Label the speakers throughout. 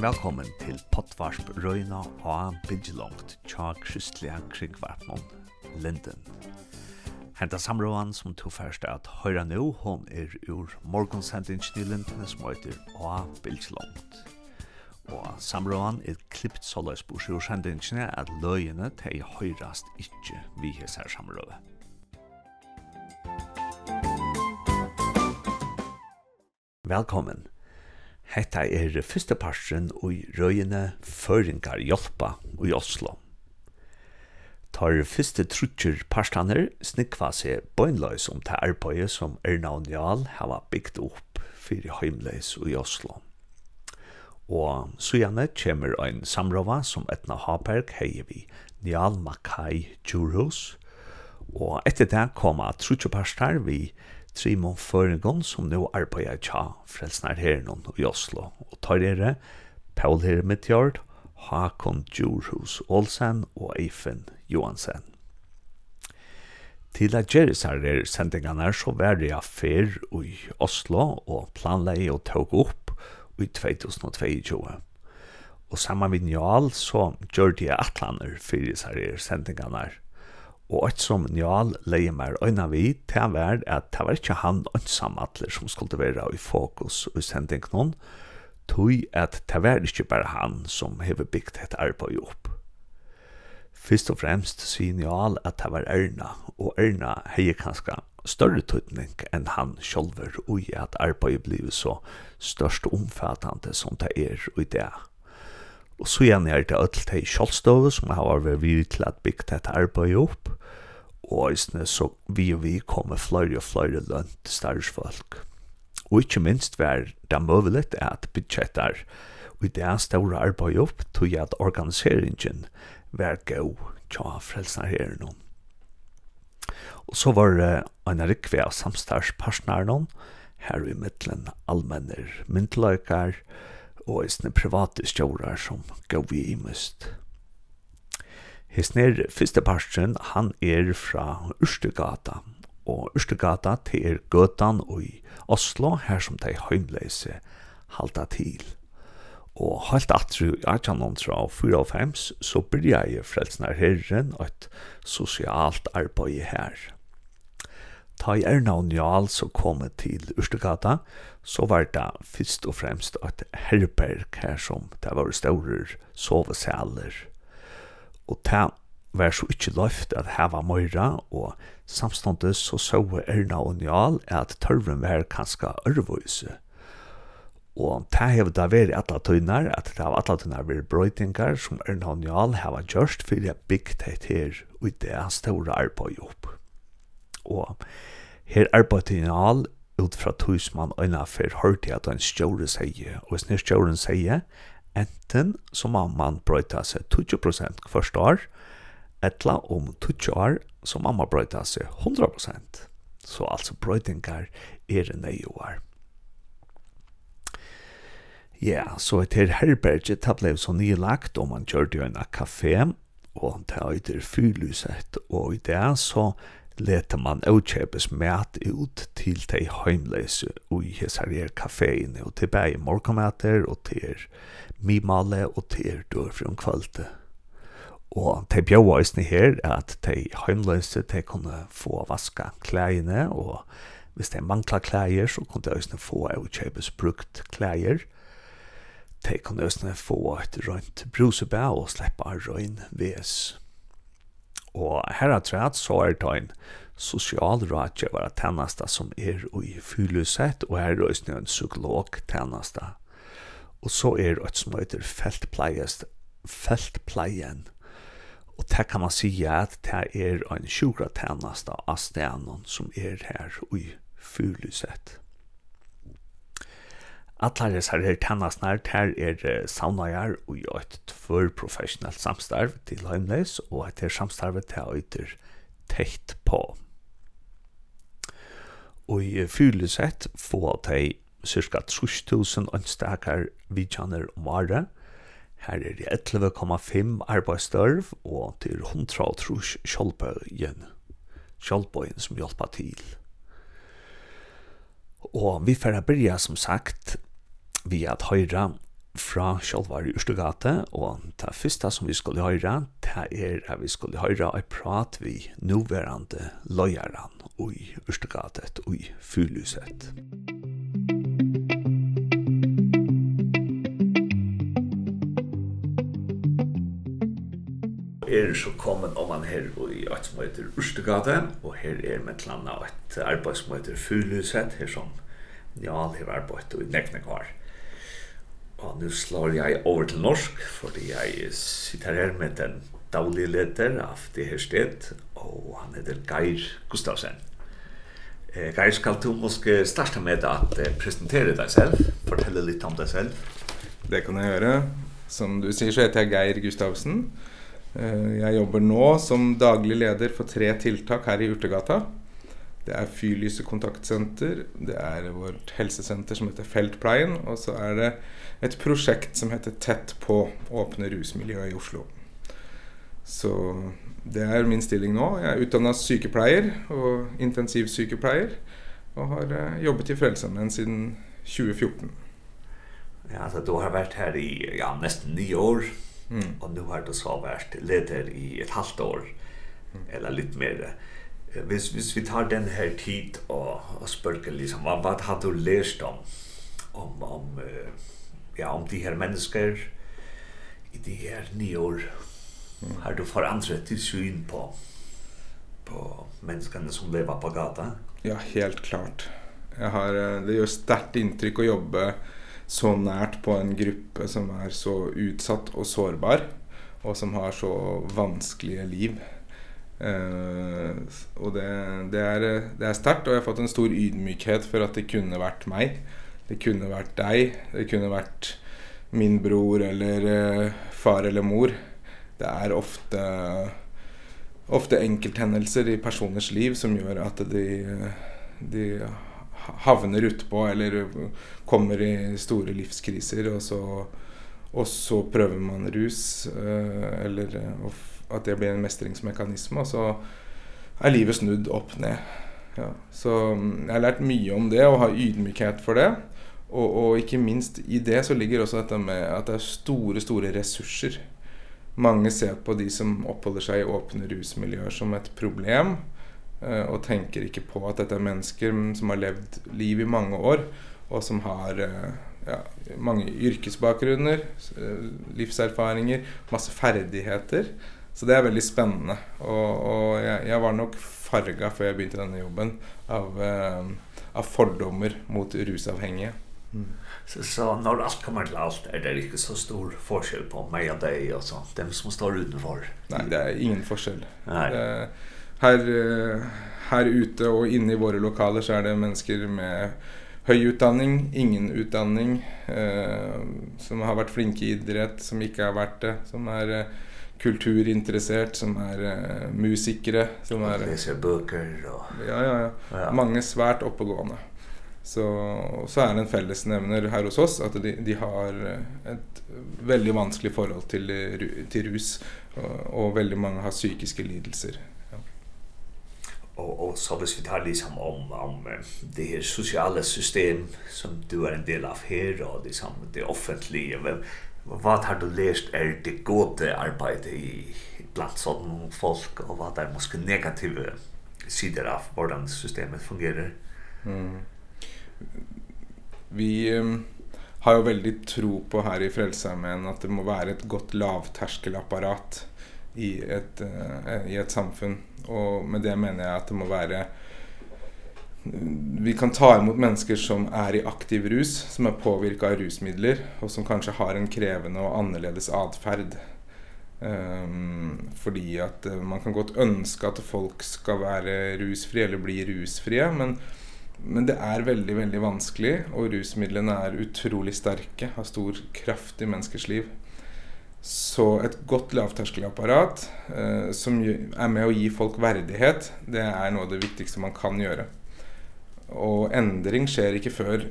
Speaker 1: Velkommen til Pottvarsp Røyna og Bidjelongt tja kristelige krigvarpnån Linden. Henta samråan som tog først at høyra nå, hon er ur morgonsendingen i Linden som heter A Bidjelongt. Og samråan er klippt så løs bors at løyene til høyrast ikkje vi hesser samråan. Velkommen. Hetta er fyrste parsen og røyene Føringar Hjelpa i Oslo. Tar fyrste trutjer parstaner snikva seg bøynløys om det arbeidet som Erna og Njal hava bygd opp fyrir heimleis i Oslo. Og sujane kjemur ein samrova som Etna Haberg hei vi Njal Makai Djurhus, og etter det koma trutjerparstar vi Njal Trimon Føringon, som nå arbeider tja frelsnar herren i Oslo. Og tar dere Paul Hermetjord, Hakon Djurhus Olsen og Eifen Johansen. Til at Gerisar er sendingene så var det affær i Oslo og planleie og tog opp i 2022. Og sammen med Njal så gjør de atlaner for disse sendingene her og eit som Njal leie mer øyna vi, til han var at det var ikkje han ønsam atler som skulle være i fokus og sending noen, tog at det var ikkje bare han som hever bygd et arbeid opp. Fyrst og fremst sier Njal at det var Erna, og Erna heier kanskje større tøytning enn han sjolver og i at arbeidet blir så størst omfattande som det er i det. Og så igjen er det alt til Kjolstove, som har vært vi til at bygge dette arbeidet opp. Og eisne, så vi og vi kommer flere og flere lønn til større. Og ikke minst var det mulig at budsjetter og det er store arbeid opp til at organiseringen var god tja frelsene her nå. Og så var det en rikve av samstarspartnerne her i middelen allmenner myndeløkere, og eisne private stjórar som gavi i mist. Hesner fyrste parsten, han er fra Ørstegata, og Ørstegata til er gøtan og i Oslo, her som de heimleise halda til. Og halt atru i 1894 så byrja jeg Frelsnar Herren og et sosialt arbeid her. Ta i Erna og Njal så kom til Ørstegata, så var det først og fremst et herberg her som det var store sovesaler. Og det var så ikke løft at her var Møyra, og samståndet så så Erna og Njal at tørven var kanskje ørvøyse. Og det har da vært alle tøyner, at det har alle tøyner vært brøytinger som Erna og Njal har gjort for å bygge det her og det store arbeid opp og her arbeidde en ut fra tuismann øyna for hørte at en stjåre sier, og hvis nir stjåren sier, enten så må man brøyta seg 20% første år, etla om 20 år, så må man brøyta seg 100%. Så altså brøytingar er nøyoar. Ja, så etter herberget, det ble så nylagt, og man gjør det jo en kafé, og det er fylyset, og i det så leta man avkjøpes mat ut til de heimleise og i hessarier kaféene, og til bæg morgenmater, og til mimale, og til dørfri om kvalte. Og de bjøy eisne her at de heimløse de kunne få vaska klæene, og hvis de mangla klæer, så kunne de eisne få avkjøpes brukt klæer, De kunne eisne få et rønt brusebæ og slippe røyn ves. Og her er træt så er det en sosialrådgjøver tjeneste som er i fylesett, og her er det en psykolog tjeneste. Og så er det et som heter feltpleiest, feltpleien. Og det kan man si at det er en sjukra tjeneste av stenen som er her i fylesett. Allar hessar her tennasnar, her er saunajar og i eit tvör professionelt samstarv til Heimleis, og eit her samstarvet til eitir teitt på. Og i fyrlisett få de cirka 3000 ønstakar vidjaner om året. Her er det 11,5 arbeidsstørv, og til 100 trus kjolpøyen. Kjolpøyen som hjelper til. Og vi får börja som sagt vi at høyra fra sjálvar i Ørstugate, og det første som vi skulle høyra, det er at vi skulle høyra og prat vi nåværende løyeren i Ørstugate og i Fyluset. er så kommet om man her i et som heter Ørstegade, og her er med et eller annet et arbeid som heter Fuluset, her som Njal har arbeidt i Neknekvar. Og nu slår jeg over til norsk, fordi jeg sitter her med den daglige leder av det her sted, og han heter Geir Gustavsen. Eh, Geir, skal du måske starte med at eh, presentere deg selv, fortelle litt om deg selv?
Speaker 2: Det kan jeg gjøre. Som du sier så heter jeg Geir Gustavsen. Eh, jeg jobber nå som daglig leder for tre tiltak her i Urtegata. Det er Fyrlyset kontaktsenter, det er vårt helsesenter som heter Feltpleien, og så er det et prosjekt som heter Tett på åpne rusmiljøet i Oslo. Så det er min stilling nå. Jeg er utdannet sykepleier og intensivsykepleier, og har jobbet i Frelsesarmeen siden 2014.
Speaker 1: Ja, altså du har vært her i ja, nesten ni år, mm. og nå har du så vært leder i et halvt år, mm. eller litt mer hvis, hvis vi tar den her tid og, og spørker liksom, hva, hva har du lært om, om, om, ja, om de her mennesker i de her ni år? Har du forandret ditt syn på, på menneskene som lever på gata?
Speaker 2: Ja, helt klart. Jag har, det gjør starkt intryck å jobbe så nært på en gruppe som er så utsatt og sårbar, og som har så vanskelige liv. Eh och det det är det är starkt och jag har fått en stor ydmykhet för att det kunde varit mig. Det kunde varit dig, det kunde varit min bror eller far eller mor. Det är ofta ofta enkelthändelser i personers liv som gör att de de havner utpå eller kommer i stora livskriser och så och så prövar man rus eller och att det blir en mestringsmekanism och så är livet snudd upp ner. Ja, så jag har lärt mye om det och har ydmykhet för det. Och och ikke minst i det så ligger också detta med att det är stora stora resurser. Många ser på de som oppholder sig i öppna rusmiljöer som ett problem eh och tänker inte på att dette är människor som har levt liv i många år och som har ja, många yrkesbakgrunder, livserfarenheter, massa färdigheter Så det är väldigt spännande och och jag jag var nog farga för jag började den jobben av eh, av fördomar mot rusavhengige. Mm.
Speaker 1: Så så när alt kommer til alt, är det ikke så stor forskjell på mig og dig och sånt. Dem som står utenfor?
Speaker 2: Nej, det är ingen skillnad. Nej. Eh här här ute och inne i våra lokaler så är det människor med hög utdanning, ingen utdanning, eh som har varit flinke i idrott, som inte har varit det, som är eh, kulturintresserad som är uh, musiker som är
Speaker 1: läser böcker och
Speaker 2: ja ja ja, ja. många svårt uppgående. Så så är det en fällesnämner här hos oss att de de har ett väldigt vanskligt förhåll till till rus och, och väldigt många har psykiska lidelser. Ja.
Speaker 1: Och och så vis vi tar liksom om om det här sociala system som du är en del av här och det som det offentliga vad har du läst är det gode arbete i bland sådana folk och vad är måske negativa sidor av hur systemet fungerar? Mm.
Speaker 2: Vi um, har ju väldigt tro på här i Frälsarmen att det må vara ett gott lavterskelapparat i ett uh, i ett samhälle och med det menar jag att det må vara vi kan ta emot mennesker som är i aktiv rus, som är påvirket av rusmidler och som kanske har en krävande och annerledes adferd. Ehm fordi at man kan godt ønske at folk skal være rusfrie eller bli rusfrie, men men det er veldig veldig vanskelig og rusmidlene er utrolig sterke, har stor kraft i menneskers liv. Så et godt lavterskelapparat eh som er med å gi folk verdighet, det er noe av det viktigste man kan gjøre. Og endring skjer ikke før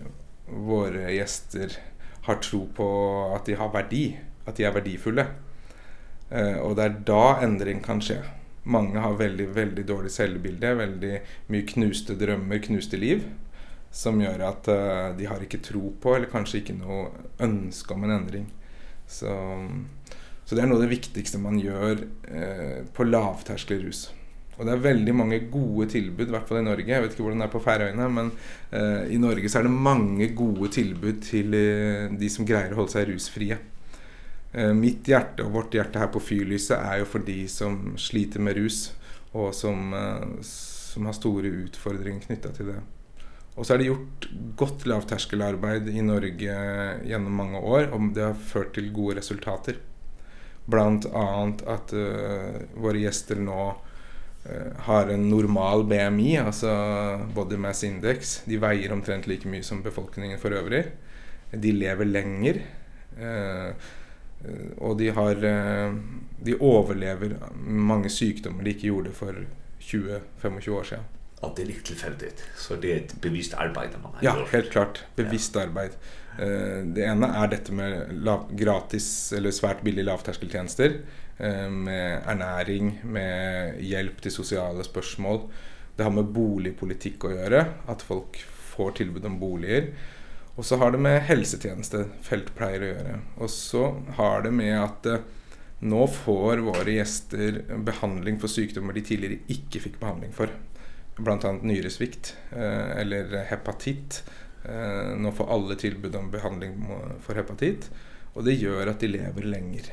Speaker 2: våre gjester har tro på at de har verdi, at de er verdifulle. Eh, og det er da endring kan skje. Mange har veldig, veldig dårlig selvbilde, veldig mye knuste drømmer, knuste liv, som gjør at eh, de har ikke tro på, eller kanskje ikke noe ønske om en endring. Så, så det er noe av det viktigste man gjør eh, på lavterskelig rus. Og det er veldig mange gode tilbud, i hvert fall i Norge. Jeg vet ikke hvordan det er på Færøyene, men uh, i Norge så er det mange gode tilbud til uh, de som greier å holde seg rusfrie. Uh, mitt hjerte og vårt hjerte her på Fyrlyset er jo for de som sliter med rus, og som, uh, som har store utfordringer knyttet til det. Og så er det gjort godt lavterskelarbeid i Norge gjennom mange år, og det har ført til gode resultater. Blant annet at uh, våre gjester nå har en normal BMI, altså body mass index. De veier omtrent like mye som befolkningen for øvrig. De lever lenger. Eh, og de har de overlever mange sykdommer de ikke gjorde for 20-25 år siden.
Speaker 1: Og det er litt tilfeldig. Så det er et bevisst arbeid man har
Speaker 2: Ja, helt klart. Bevisst ja. arbeid. Eh, det ene er dette med lav, gratis eller svært billig lavterskeltjenester med ernæring, med hjelp til sosiale spørsmål. Det har med boligpolitikk å gjøre, at folk får tilbud om boliger. Og så har det med helsetjeneste, feltpleier å gjøre. Og så har det med at nå får våre gjester behandling for sykdommer de tidligere ikke fikk behandling for. Blant annet nyresvikt eller hepatitt. Nå får alle tilbud om behandling for hepatitt, og det gjør at de lever lenger.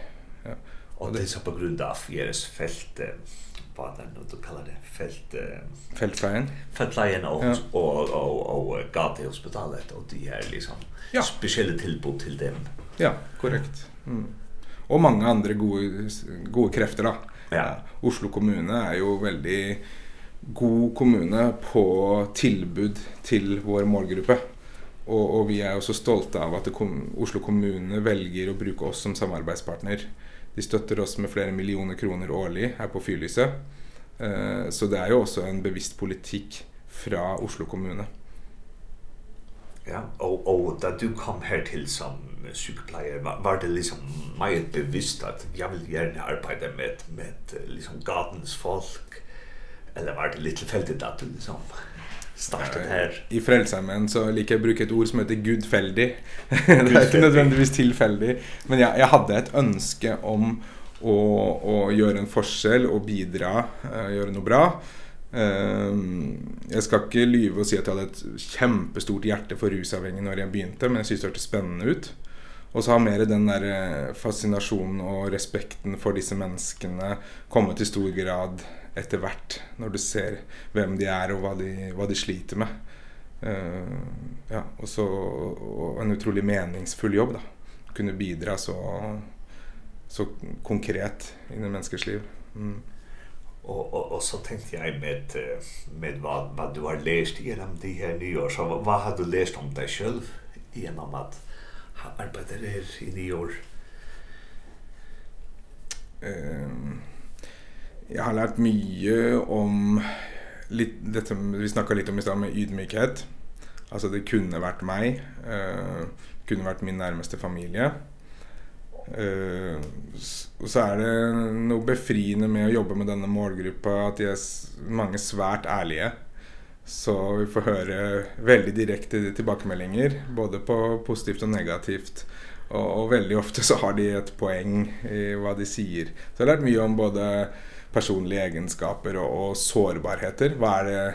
Speaker 1: Och det är så på grund av Jeres fält vad det nu du kallar det fält
Speaker 2: fältfärgen
Speaker 1: fältfärgen och ja. och och och gatuhospitalet och det är liksom ja. speciella tillbud till dem.
Speaker 2: Ja, korrekt. Mm. Och många andra goda goda krafter då. Ja. Oslo kommune är ju väldigt god kommune på tilbud till vår målgruppe. Och och vi är också stolta av att kom, Oslo kommune väljer att bruka oss som samarbetspartner. De støtter oss med flere millioner kroner årlig her på Fyrlyset. Eh, så det er jo også en bevisst politikk fra Oslo kommune.
Speaker 1: Ja, og, og da du kom her til som sykepleier, var, var det liksom meget bevisst at jeg vil gjerne arbeide med, med liksom gatens folk? Eller var det litt tilfeldig at du liksom startet här.
Speaker 2: I Frälsarmen så lika jag bruke ett ord som heter gudfeldig. det är inte nödvändigtvis tillfällig. Men jag, jag hade ett önske om att, å göra en forskjell och bidra, uh, göra något bra. Um, jeg skal ikke lyve og si at jeg hadde et kjempestort hjerte for rusavhengig når jeg begynte, men jeg synes det hørte spennende ut. Og så har mer den der fascinasjonen og respekten for disse menneskene kommet i stor grad etter hvert, når du ser hvem de er og hva de, hva de sliter med. Uh, ja, og så og en utrolig meningsfull jobb da. Kunne bidra så, så konkret i en menneskers liv. Mm.
Speaker 1: Och och och så tänkte jag med med vad vad du har läst gjennom de här nyår så vad har du läst om dig själv genom att arbeider her i de år?
Speaker 2: Um, jeg har lært mye om litt, dette vi snakket litt om i stedet med ydmykhet. Altså det kunne vært meg, uh, kunne vært min nærmeste familie. Uh, og så er det noe befriende med å jobbe med denne målgruppa at de er mange svært ærlige. Så vi får høre väldigt direkta tillbakemeldinger både på positivt och negativt och og väldigt ofta så har de ett poäng i vad de säger. Så jag har lärt mycket om både personliga egenskaper och och sårbarheter. Vad är det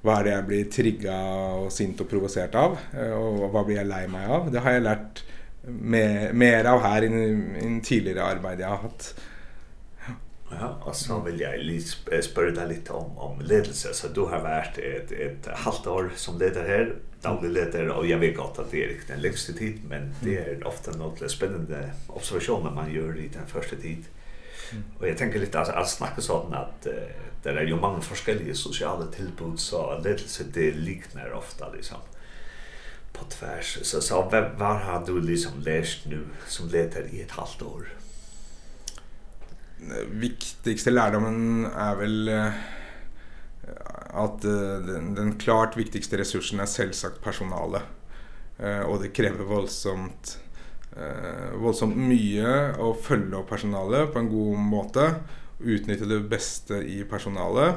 Speaker 2: vad är det jag blir triggad och sint och provocerad av och vad blir jag lei mig av? Det har jag lärt mer mer av här i en tidigare arbete jag har haft
Speaker 1: Ja, och så vill jag lite spörda lite om om ledelse. Så du har varit ett ett halvt år som ledare här daglig ledare och jag vet gott att det är riktigt en längste tid men det är ofta något spännande observationer man gör i den första tid. Och jag tänker lite alltså att snacka sådant att det är ju många olika sociala tillbud så ledelse det liknar ofta liksom på tvärs så så var har du liksom läst nu som ledare i ett halvt år?
Speaker 2: viktigste lärdomen är väl att den, den klart viktigaste resursen är selvsagt personalet. Eh och det kräver våldsamt eh voldsomt mycket att følge upp personalet på en god måte, utnyttja det bästa i personalet.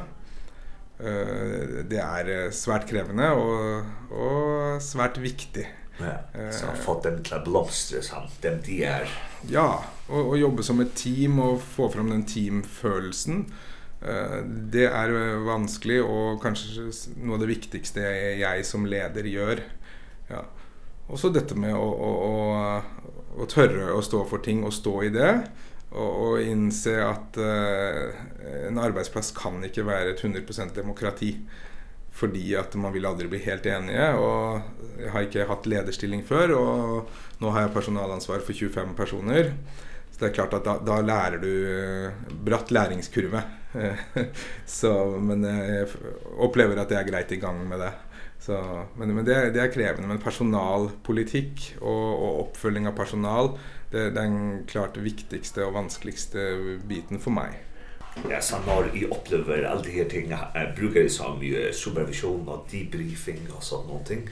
Speaker 2: Eh det är svärt krävande och och svärt viktigt.
Speaker 1: Ja. Så han fått dem til å blomstre sammen, dem de är.
Speaker 2: Ja, och och jobba som ett team och få fram den teamfølelsen. Eh det är vanskelig och kanske något av det viktigaste jag som leder gör. Ja. Och så detta med att å, att tørre och stå för ting och stå i det och och inse att uh, en arbetsplats kan inte vara ett 100% demokrati fordi at man vil aldri bli helt enige, og jeg har ikke hatt lederstilling før, og nå har jeg personalansvar for 25 personer. Så det er klart at da, da lærer du bratt læringskurve. så, men jeg opplever at jeg er greit i gang med det. Så, men men det, er, det er krevende. Men personalpolitikk og, og oppfølging av personal, det, det er den klart viktigste og vanskeligste biten for meg.
Speaker 1: Ja, så når jeg opplever alle de her ting, jeg bruker det som uh, supervision og debriefing og sånne noen ting.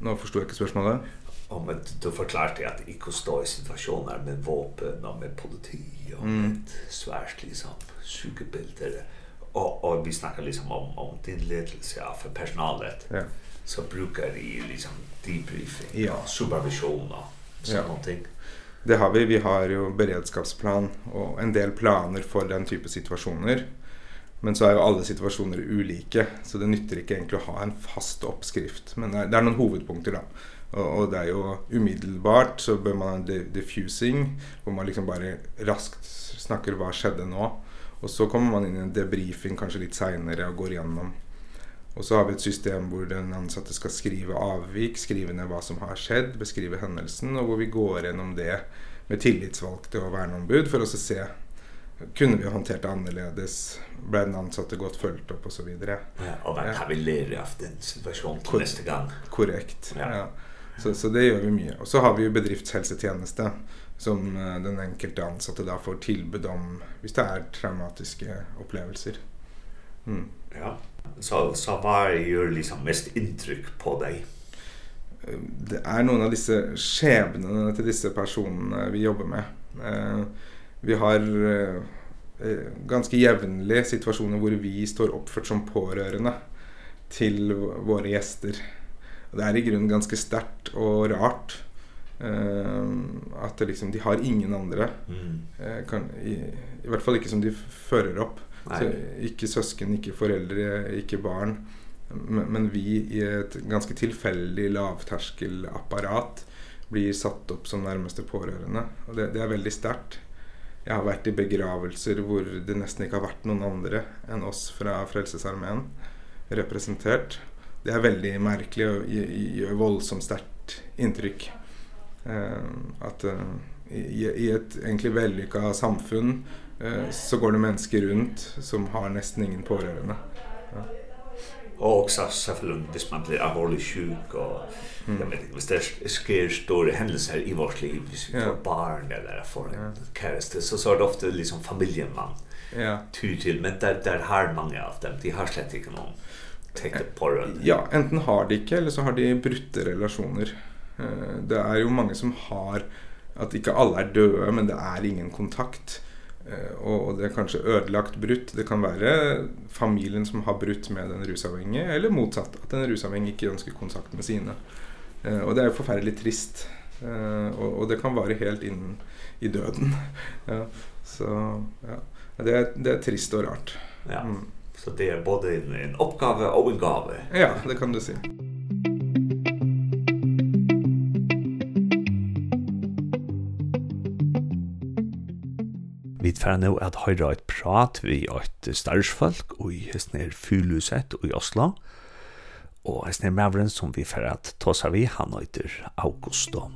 Speaker 2: Nå forstår jeg ikke spørsmålet.
Speaker 1: Om ja, at du forklarte at jeg ikke stå i situasjoner med våpen og med politi og mm. med svært liksom sykebilder. Og, og vi snakker liksom om, om din ledelse ja, for personalet. Ja. Så bruker jeg liksom debriefing ja. og supervision og sånne ja. ting.
Speaker 2: Ja Det har vi. Vi har jo beredskapsplan og en del planer for den type situasjoner. Men så er jo alle situasjoner ulike, så det nytter ikke egentlig å ha en fast oppskrift. Men det er noen hovedpunkter da. Og, og det er jo umiddelbart så bør man ha diffusing, hvor man liksom bare raskt snakker hva skjedde nå. Og så kommer man inn i en debriefing kanskje litt senere og går gjennom Och så har vi ett system där den ansatte ska skriva avvik, skriva ner vad som har skett, beskriva händelsen och hvor vi går igenom det med tillitsvalgte och värnombud för att se kunde vi hanterat annorledes blev den ansatte gått följt upp och så vidare.
Speaker 1: Ja, och vad kan vi lära av den situationen till nästa gång?
Speaker 2: Korrekt. Ja. ja. Så så det gör vi mycket. Och så har vi ju bedriftshälsotjänste som den enkelte ansatte då får tillbud om hvis det är traumatiska upplevelser.
Speaker 1: Mm. Ja så så var det ju liksom mest intryck på dig.
Speaker 2: Det är någon av dessa skäbnen till dessa personer vi jobbar med. Eh vi har eh ganska jävnliga situationer där vi står uppfört som pårörande till våra gäster. Och det är i grund ganska starkt och rart eh att det liksom de har ingen andra. Mm. Eh kan i, i vart fall inte som de förer upp. Så, ikke søsken, ikke foreldre, ikke barn. Men, men vi i et ganske tilfeldig lavterskelapparat blir satt opp som nærmeste pårørende. Og det, det er veldig sterkt. Jeg har vært i begravelser hvor det nesten ikke har vært noen andre enn oss fra Frelsesarmeen representert. Det er veldig merkelig og gjør voldsomt sterkt inntrykk. Eh, at eh, i, i et egentlig vellykka samfunn eh, så går det mennesker rundt som har nästan ingen pårörande. Ja.
Speaker 1: Og også selvfølgelig hvis man blir alvorlig sjuk och mm. jag vet inte, hvis det sker store händelser i vårt liv, hvis vi ja. får barn eller får en ja. kæreste, så, så er det ofte liksom familjen man ja. tyr til, men der, der har många av dem, de har slett ikke noen tänkte pårørende.
Speaker 2: Ja, enten har de inte eller så har de brutte relationer. Det är ju många som har, att inte alla är döda, men det är ingen kontakt. Eh och det är kanske ödelagt brutt. Det kan vara familjen som har brutt med den rusavhängige eller motsatt, att den rusavhängige inte önskar kontakt med sina. Eh, och det är förfärligt trist. Eh, och och det kan vara helt in i döden. ja, så ja. Det är det är trist och rart.
Speaker 1: Ja, mm. så det är både en, en uppgave och en gåva.
Speaker 2: Ja, det kan du si.
Speaker 1: Vi tar nå at høyre et prat vi et starsfolk og i hesten er Fyluset og i Oslo. Og hesten er mavren som vi får at tåsa vi, han høyter Augusto.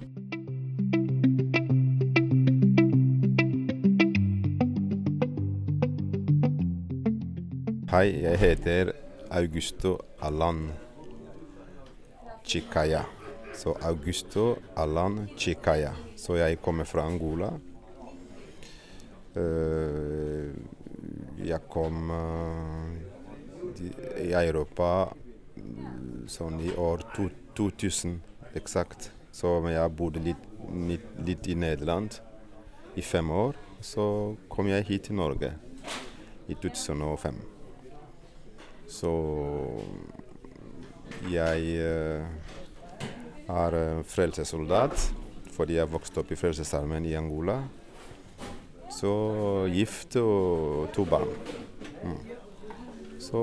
Speaker 3: Hei, jeg heter Augusto Alan Chikaya. Så Augusto Alan Chikaya. Så jeg kommer fra Angola jag kom uh, i Europa sån i år 2000 exakt. Så men jag bodde lite lite i Nederland i fem år. Så kom jag hit till Norge i 2005. Så jag är en frälsesoldat för jag växte upp i frälsesarmen i Angola så gift og to barn. Mm. Så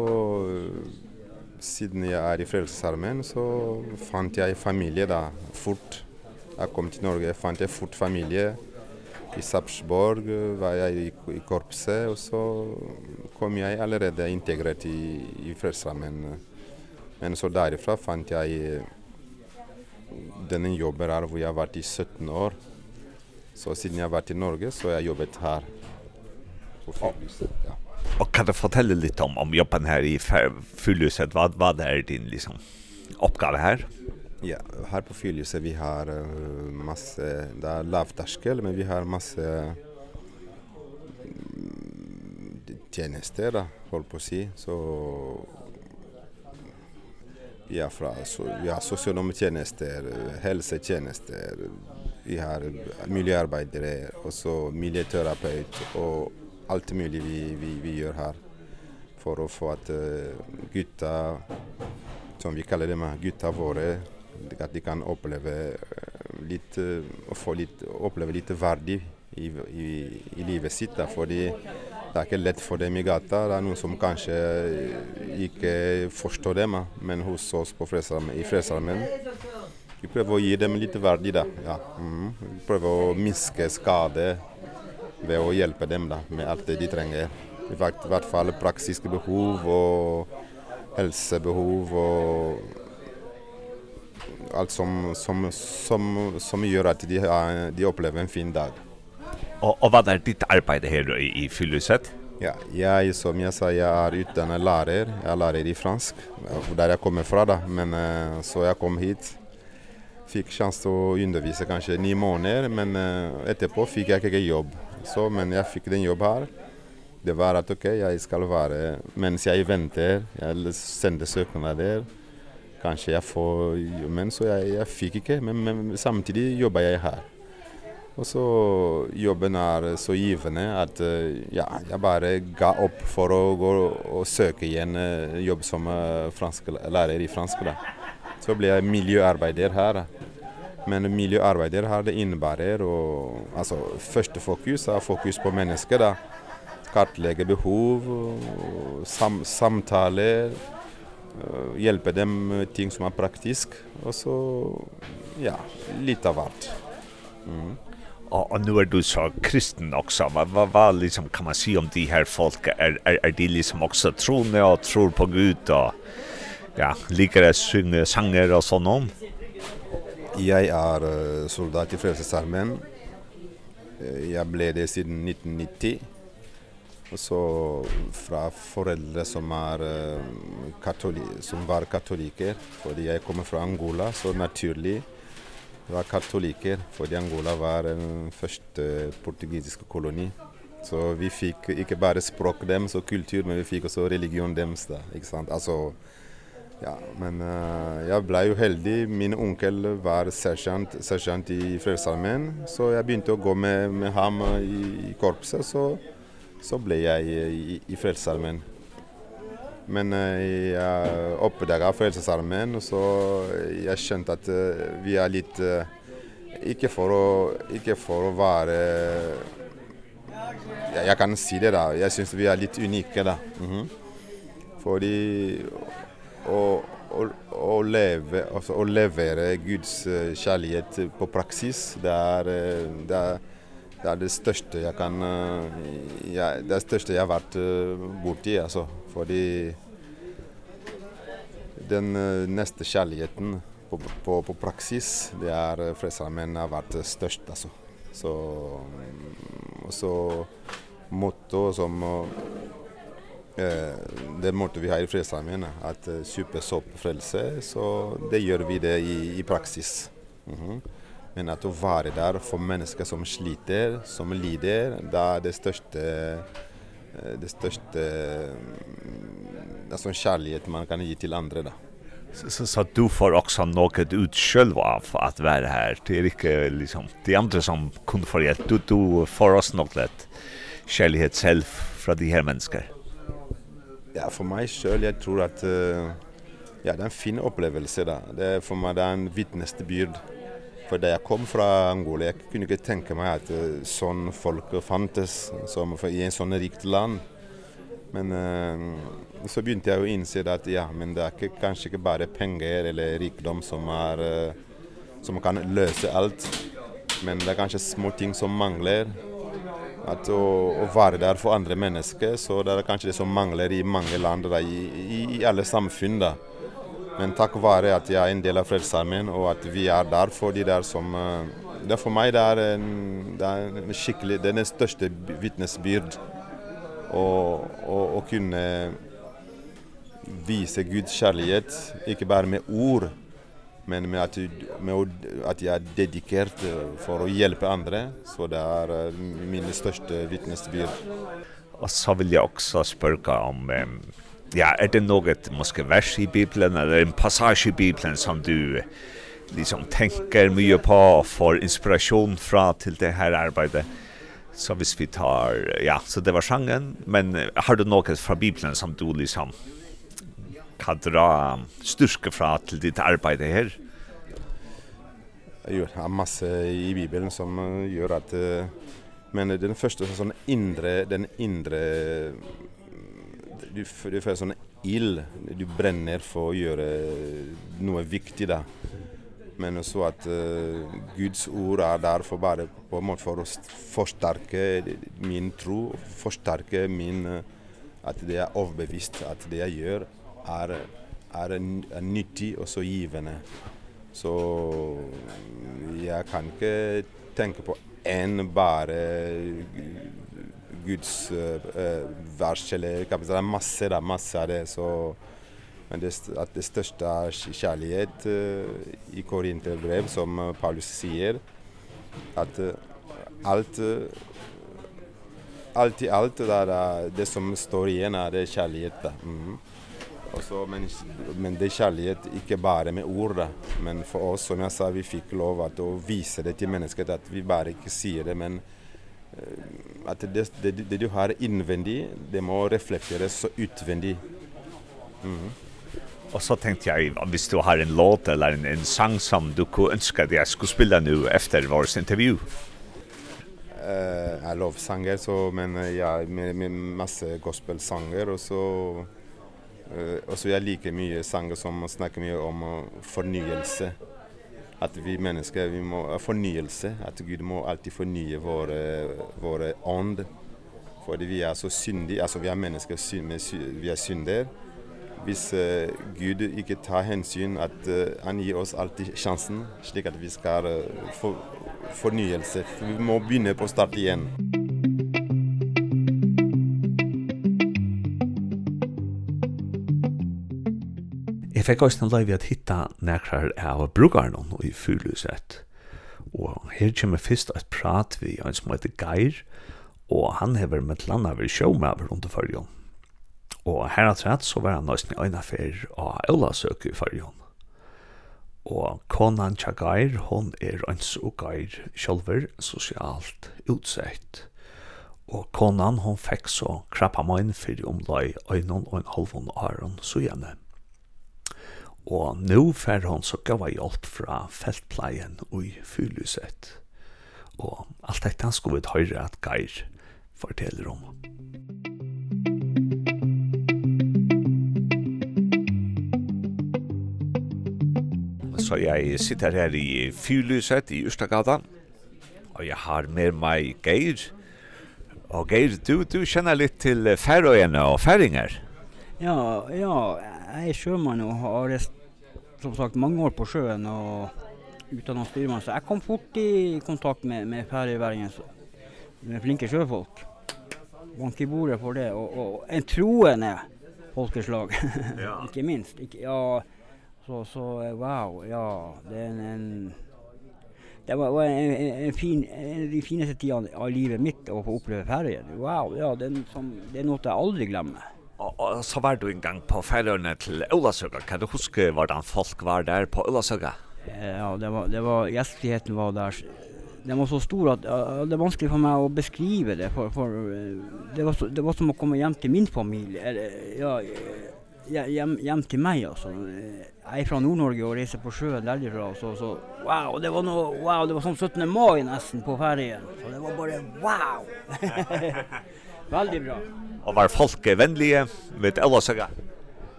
Speaker 3: siden jeg er i Frelsesarmen, så fant jeg familie da, fort. Jeg kom til Norge, fant jeg fort familie. I Sapsborg var jeg i, i korpset, og så kom jeg allerede integrert i, i Frelsesarmen. Men så derifra fant jeg denne jobben her hvor jeg har vært i 17 år. Så siden jeg har vært i Norge, så har jeg jobbet her på Fyrlyset. Ja.
Speaker 1: Och kan du fortelle litt om, om jobben her i Fyrlyset? Hva, hva er din liksom, oppgave her?
Speaker 3: Ja, her på Fyrlyset vi har uh, masse, det er lavterskel, men vi har masse tjenester, da, på å si. Så vi har, fra, så, vi har sosionomtjenester, helsetjenester, Vi har miljöarbetare och så miljöterapeut och allt möjligt vi, vi, vi gör här för att få att uh, gutta, som vi kallar dem, gutta våre, att de kan uppleva lite, få lite, uppleva lite värdig i, i, i livet sitt. För det är inte lätt för dem i gata Det är någon som kanske inte förstår dem. Men hos oss på frälsarmen, i Frälsarmen Vi prøver å gi dem lite värde da. Ja. Mm. Vi prøver å minska skade ved å hjälpa dem där med allt det de tränger. I hvert vart fall praktiska behov och hälsobehov och allt som, som, som, som gör att de, de upplever en fin dag.
Speaker 1: Och, och vad är ditt arbete här i, i Fylleset?
Speaker 3: Ja, jag som jag sa, jag är utbildad lärare. Jag är lärare i fransk, där jag kommer från. Då. Men, så jag kom hit fick chans att undervisa kanske nio månader men uh, etterpå fick jag inget jobb. Så men jag fick den jobb här. Det var att okej, okay, jag ska vara men jag väntar, jag sände söknader. Kanske jag får, men så jag, jag fick inte, men, men samtidigt jobbar jag här. Och så jobben är så givande att ja, jag bara gav upp för att gå och söka igen jobb som fransk lärare i franska. Där. Så blev jag miljöarbetare här. Men miljöarbetare här det innebär och alltså första fokus är fokus på människor där. Kartlägga behov och sam samtale hjälpa dem med ting som är praktisk och så ja, lite av allt.
Speaker 1: Mm. Och, och nu är du så kristen också. Vad vad vad liksom kan man säga om de här folk är är är de liksom också troende och tror på Gud och ja, liker jeg synge sanger og sånn om?
Speaker 3: Jeg er soldat i Frelsesarmen. Jeg ble det siden 1990. Og så fra foreldre som, er, katoli som var katoliker, fordi jeg kommer fra Angola, så naturlig var katoliker, fordi Angola var den første portugisiske koloni. Så vi fikk ikke bare språk dem og kultur, men vi fikk også religion dems da, ikke sant? Altså, Ja, men uh, jeg ble ju heldig. Min onkel var sergeant, sergeant i Frälsarmen. Så jag begynte att gå med, med ham i, i korpset. Så, så blev jag i, i, i Frälsarmen. Men uh, jag uppdagade Frälsarmen. Så jag skjønte att uh, vi är lite... Uh, inte for å, inte for att vara... ja, jag, kan si det där. Jag syns vi är lite unika där. Mm -hmm. Fordi och och och leva alltså och levere Guds kjærlighet på praxis det er, det er, det största jag kan ja det största jag vært borti alltså för det den neste kjærligheten på på på praxis det är frälsarmen har varit störst alltså så och så motto som det måtte vi ha i fredsarmén att super sopp frälse så det gör vi det i i praxis. Mhm. Mm Men att vara där för människor som sliter, som lider, där det största det största alltså kärlek man kan ge till andra där.
Speaker 1: Så, så, så du får också något ut själv av att vara här. Det är inte liksom de andra som kunde få hjälp. Du, du får oss något lätt kärlighet själv från de här människorna.
Speaker 3: Ja, för mig själv, jeg tror att uh, ja, det er en fin opplevelse Där. Det er for mig det er en vittnesbyrd. För da jag kom från Angola, jag kunde inte tänka mig att uh, sån folk fantes som för, i en sånn rikt land. Men uh, så begynte jag å inse att ja, men det är kanske inte bara pengar eller rikedom som är uh, som kan lösa allt. Men det är kanske små ting som manglar att och, och vara där för andra människor så där är kanske det som manglar i många länder i, i, i alla samfund där. Men tack vare att jag är en del av Frälsarmen och att vi är där för de där som det för mig där en där en skicklig den är största vittnesbörd och och och kunna visa Guds kärlek inte bara med ord Men med att, med att jag är dedikerad för att hjälpa andra så det är min största vittnesbörd.
Speaker 1: Och så vill jag också spörka om ja, är det något måske vers i Bibeln eller en passage i Bibeln som du liksom tänker mycket på och får inspiration från till det här arbetet? Så hvis vi tar, ja, så det var sangen, men har du något från Bibeln som du liksom kan dra styrke fra til ditt arbeid her?
Speaker 3: Jo, det er masse i Bibelen som gjør at men den første sånn indre den indre du du får sånn ill du brenner for å gjøre noe viktig da. Men så at uh, Guds ord er der for bare på en måte for å forsterke min tro, forsterke min uh, at det er overbevist at det jeg gjør er, er nyttig og så givende. Så jeg kan ikke tenke på en bare Guds uh, vers eller kapitel. Det er masse, det masse av det. Så, men det, at det største er kjærlighet uh, i Korinterbrev, som Paulus sier, at uh, alt uh, Allt i allt där det som står igen är det kärlek. Mm. Och så men, men det är kärlighet, inte bara med ord. Men för oss, som jag sa, vi fick lov att då visa det till människan att vi bara inte ser det, men att det, det, det du har invändigt, det må reflekteras så utvändigt.
Speaker 1: Mm. Och så tänkte jag, om du har en låt eller en, en sång som du kunde önska att jag skulle spela nu efter vår intervju?
Speaker 3: Uh, jag lovsanger, så, men ja, med, med massa gospelsanger och så Och så jag liker mycket sanger som man snackar mycket om förnyelse. Att vi människor, vi må förnyelse. Att Gud må alltid förnya vår, vår and. För vi är så syndiga, alltså vi är människor med, vi är synder. Hvis uh, Gud ikke tar hensyn at uh, han gir oss alltid sjansen, slik at vi skal uh, få fornyelse. Vi må begynne på start igjen.
Speaker 1: Musikk Jeg fikk også en løyve at hitta nekrar av brukaren i fyrlusett. Og her kommer først et prat vi en som heter Geir, og han hever med landa vi sjåmaver rundt i fyrjon. Og her at rett så var han nøysen i øyne fyr av Ølasøk i fyrjon. Og konan tja Geir, hon er øns og Geir sjølver sosialt utsett. Og konan hon fikk så krabba møyn fyrir omlai øynon og en halvon aron så gjerne og nå fer hon så gava hjelp fra feltpleien i fyrlyset. Og alt dette skulle vi høyre at Geir forteller om. Så jeg sitter her i fyrlyset i Ørstagata, og jeg har med meg Geir. Og Geir, du, du kjenner litt til Færøyene og Færinger.
Speaker 4: Ja, ja, jag är sjöman och har som sagt många år på sjön och utan någon styrman så jag kom fort i kontakt med med färjevärgen så med flinka sjöfolk. Vanke borde på det och, och en troende folkeslag. Ja. inte minst. Ikke, ja så så wow, ja, det är en, en det var, var en, en, en fin en av de finaste tiden av livet mitt å få oppleve ferien. Wow, ja, den som det er noe jeg aldri glemmer.
Speaker 1: Og så var du en gang på færøyene til Ølasøga. Kan du huske hvordan folk var der på Ølasøga?
Speaker 4: Ja, det var, det var, gjestligheten var der. Den var så stor at uh, det er vanskelig for meg å beskrive det. For, for uh, det, var så, det var som å komme hjem til min familie. Eller, ja, hjem, hjem til meg, altså. Jeg er fra Nord-Norge og reiser på sjøen derifra. Så, så wow, det var noe, wow, det var som 17. mai nesten på ferien. Så det var bare wow! Väldigt bra.
Speaker 1: Och var folk vennlige med alla saker?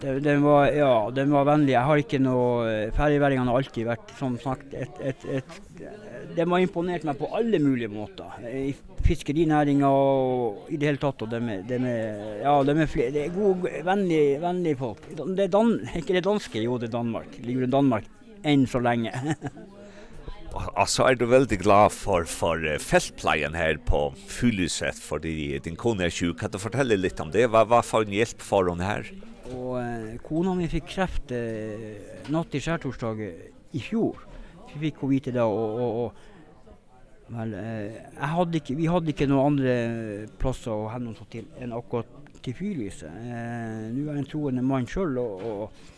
Speaker 4: Det den var ja, den var vennlig. Jeg har inte några har alltid vært, som sagt ett ett et, det var imponerat mig på alla möjliga måter. I fiskerinäringen och i det hela tatt med de de ja, de med flere. det er god vänlig vänlig folk. Det är dan, ikke det danske, jo det er Danmark. Ligger i Danmark än så
Speaker 1: länge. alltså är du väldigt glad för för fältplejen här på Fyllhuset för det din kone är sjuk. Kan du fortälla lite om det? Vad vad får ni hjälp för hon
Speaker 4: här? Och kona mi fick kraft eh, något i skärtorsdag i fjor. Vi fick gå hit idag och, och, och Men eh, jeg hadde ikke, vi hadde ikke noen andre plasser å hende oss til enn akkurat til fyrlyset. Eh, Nå er jeg en troende mann selv, og, og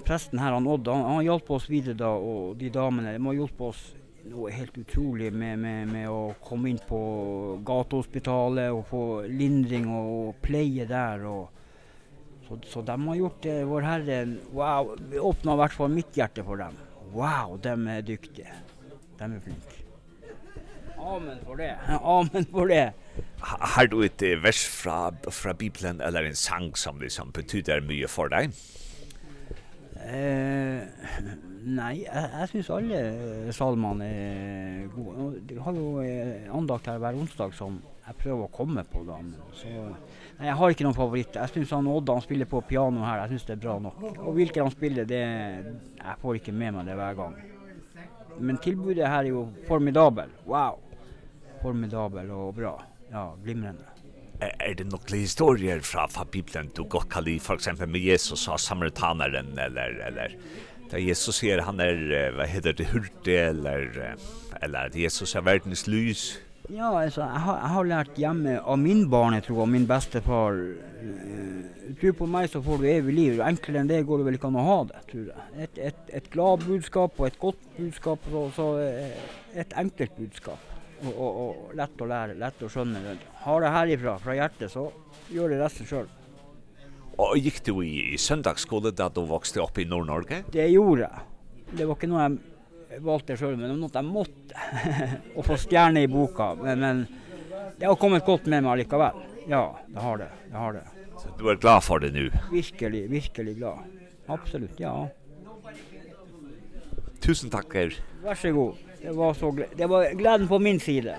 Speaker 4: prästen här han Odd han, han hjälpte oss vidare då och de damerna de har hjälpt oss något helt otroligt med med med att komma in på gatuhospitalet och få lindring och, och pleje där och så så de har gjort det vår Herre wow vi öppnar vart för mitt hjärta för dem. Wow, de är duktiga. De är flink Amen for det. Amen for det.
Speaker 1: Har du et vers fra, fra Bibelen eller en sang som liksom betyder mye for deg?
Speaker 4: Eh, nei, jeg, jeg syns alle salmene er gode. Det har jo andakt her hver onsdag som jeg prøver å komme på. Da. Så, nei, jeg har ikke noen favorit. Jeg syns han Odda han spiller på piano her, jeg syns det er bra nok. Og hvilke han spiller, det, jeg får ikke med meg det hver gang. Men tilbudet her er jo formidabel. Wow! Formidabel og bra. Ja, glimrende
Speaker 1: er det nok historier fra, fra Bibelen du godt kan lide, for eksempel med Jesus og samaritaneren, eller, eller da Jesus sier han er, hva heter det, hurtig, eller, eller at Jesus er verdens lys?
Speaker 4: Ja, altså, jeg har, jeg har lært hjemme av min barn, jeg tror, og min bestefar, uh, tro på meg så får du evig liv, og enklere enn det går det vel ikke an å ha det, tror jeg. Et, et, et glad budskap og et godt budskap, og så et enkelt budskap och och och lätt att lära, lätt att skönna. Har det härifrån från hjärtat så gör det resten själv.
Speaker 1: Och gick du i, i søndagsskole där du vokste upp i Norrnorge?
Speaker 4: Det gjorde Det var ikke några valde valgte selv, men något jeg måtte. och få stjärna i boka. Men, men det har kommit gott med meg likaväl. Ja, det har det. det, har det.
Speaker 1: Så du är glad för det nu?
Speaker 4: Virkelig, virkelig glad. Absolut, ja.
Speaker 1: Tusen tack er.
Speaker 4: Varsågod. Det var, så, det var glädjen på min sida.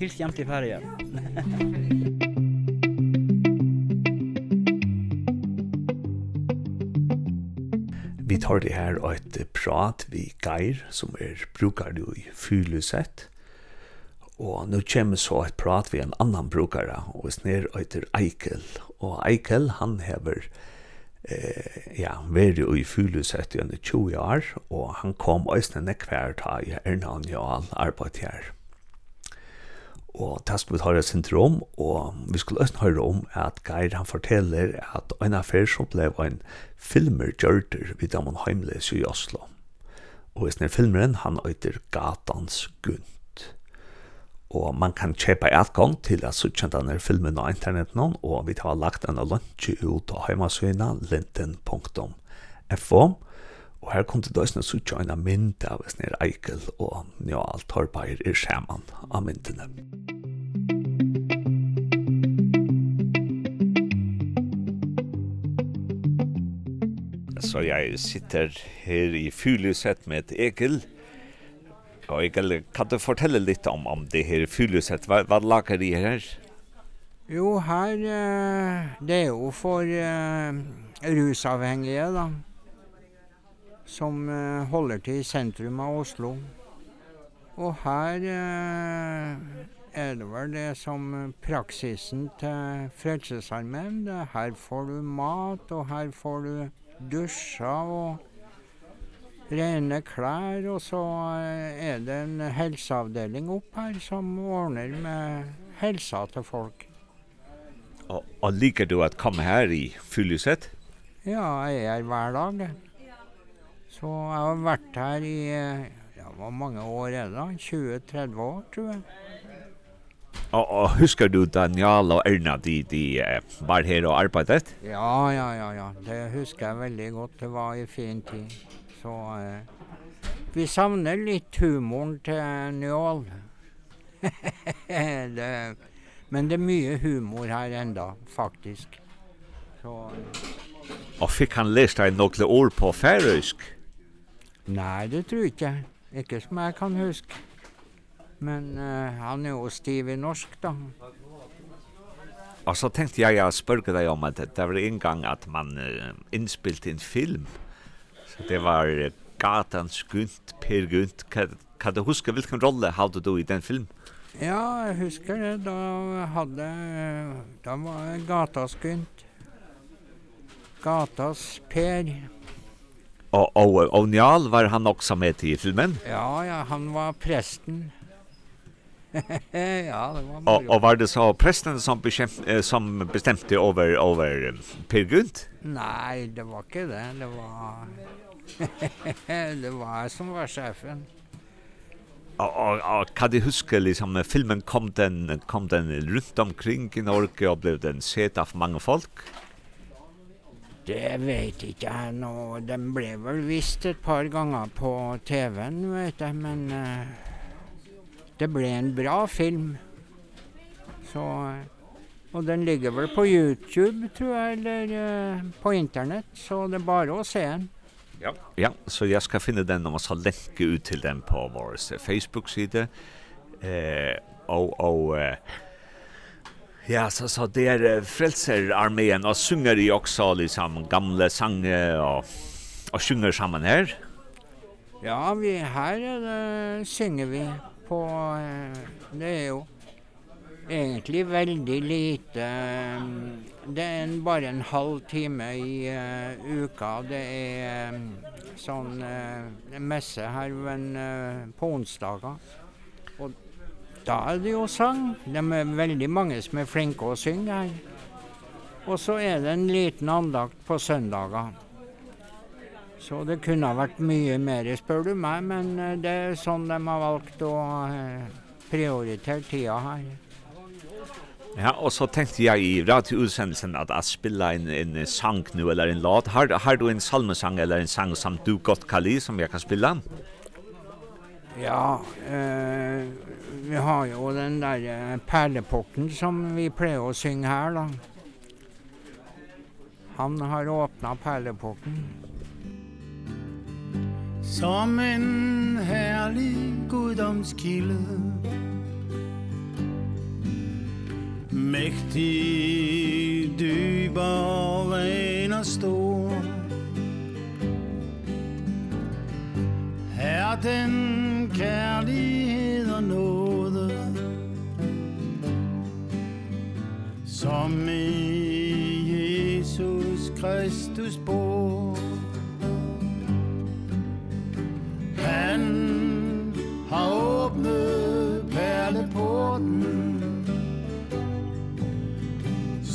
Speaker 4: Helt jämt i färgen.
Speaker 1: Vi tar det her og et prat vi geir, som er brukar du i Fylusett. Og nå kommer så et prat vi en annan brukare, og snir og etter Eikel. Og Eikel, han hever eh, ja, veri i fylusett i andi 20 år, og han kom òsne nekvær ta i Erna og Njal arbeid her. Og det skulle vi høre syndrom, og vi skulle også høre om at Geir han forteller at en affær som ble en filmer gjørter vidt om heimles i Oslo. Og i sånne filmeren han øyder Gatans Gunn og man kan kjøpe adgang til at suttjentene filmen av internet noen, og vi har lagt en lunsj ut av hjemmesøyene linten.fo, og her kom det døsne suttjene mynd av Snir Eikel, og ja, alt har bare i skjermen av myndene. Så jeg sitter her i Fylysett med et Egil, Ja, jeg kan du fortelle litt om, om det her fyllesett? Hva, hva lager de her?
Speaker 5: Jo, her det er jo for uh, rusavhengige da, som uh, holder til i sentrum av Oslo. Og her uh, er det vel det som praksisen til Frelsesarmeen. Her får du mat, og her får du dusja, og rene klær, og så er det en helseavdeling opp her som ordner med helsa til folk.
Speaker 1: Og, og liker du at komme her i Fylleset?
Speaker 5: Ja, jeg er hver dag. Så jeg har vært her i, ja, hvor mange år er det da? 20-30 år, tror jeg.
Speaker 1: Og, og husker du Daniel og Erna, de, de var her og arbeidet?
Speaker 5: Ja, ja, ja, ja. Det husker jeg veldig godt. Det var i fin tid. Så vi savner litt humoren til Njål. men det er mye humor her enda, faktisk. Så...
Speaker 1: Og fikk han lest deg noen ord på færøysk?
Speaker 5: Nei, det tror jeg ikke. Ikke som jeg kan huske. Men eh, han er jo stiv i norsk, da.
Speaker 1: Og så tenkte jeg, å spørre deg om at det var en gang at man uh, innspilte en film. Ja Så det var gatan skunt, per gunt. Kan, kan du huske hvilken rolle hadde du i den filmen?
Speaker 5: Ja, jeg husker det. Da hadde Da var gata skunt. Gatas per.
Speaker 1: Og, og, og Njal var han også med til i filmen?
Speaker 5: Ja, ja, han var presten. ja, det var
Speaker 1: og, og var det så presten som, bekjemp, som bestemte over, over Per Gunt?
Speaker 5: Nei, det var ikke det. Det var det var jeg som var sjefen.
Speaker 1: Og, og, og kan du huske, liksom, filmen kom den, kom den rundt omkring i Norge og ble den sett av mange folk?
Speaker 5: Det vet ikke jeg nå. Den ble vel vist et par ganger på TV-en, vet jeg, men uh, det ble en bra film. Så, og den ligger vel på YouTube, tror jeg, eller uh, på internett, så det er bare å se den.
Speaker 1: Ja. Ja, så jag ska finna den om man ska länka ut till den på vår Facebook sida. Eh och och eh, Ja, så så det är frälsararmén och sjunger ju också liksom gamla sanger och och sjunger samman här.
Speaker 5: Ja, vi här äh, sjunger vi på äh, det är ju egentlig veldig lite. Det er en, bare en halv time i uh, uka. Det er um, sånn uh, messe her men, uh, på onsdager. Og da er det jo sang. Det er veldig mange som er flinke å synge her. Og så er det en liten andakt på søndager. Så det kunne ha vært mye mer, spør du meg, men det er sånn de har valgt å prioritere tida her.
Speaker 1: Ja, og så tenkte jeg i radioutsendelsen at jeg spiller en, en sang nu, eller en låt. Har, har du en salmesang eller en sang som du godt kan lide, som jeg kan spille?
Speaker 5: Ja, eh, vi har jo den der eh, perleporten som vi pleier å synge her, da. Han har åpnet perlepokken.
Speaker 6: Som en herlig guddomskilde Mäktig du var ena stor Er den kærlighed og nåde Som i Jesus Kristus bor.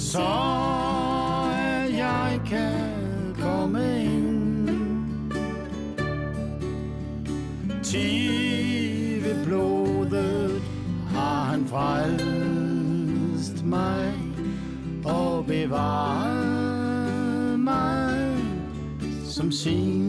Speaker 6: Så jeg kan komme ind Ti ved blodet har han frelst mig Og bevaret mig som sin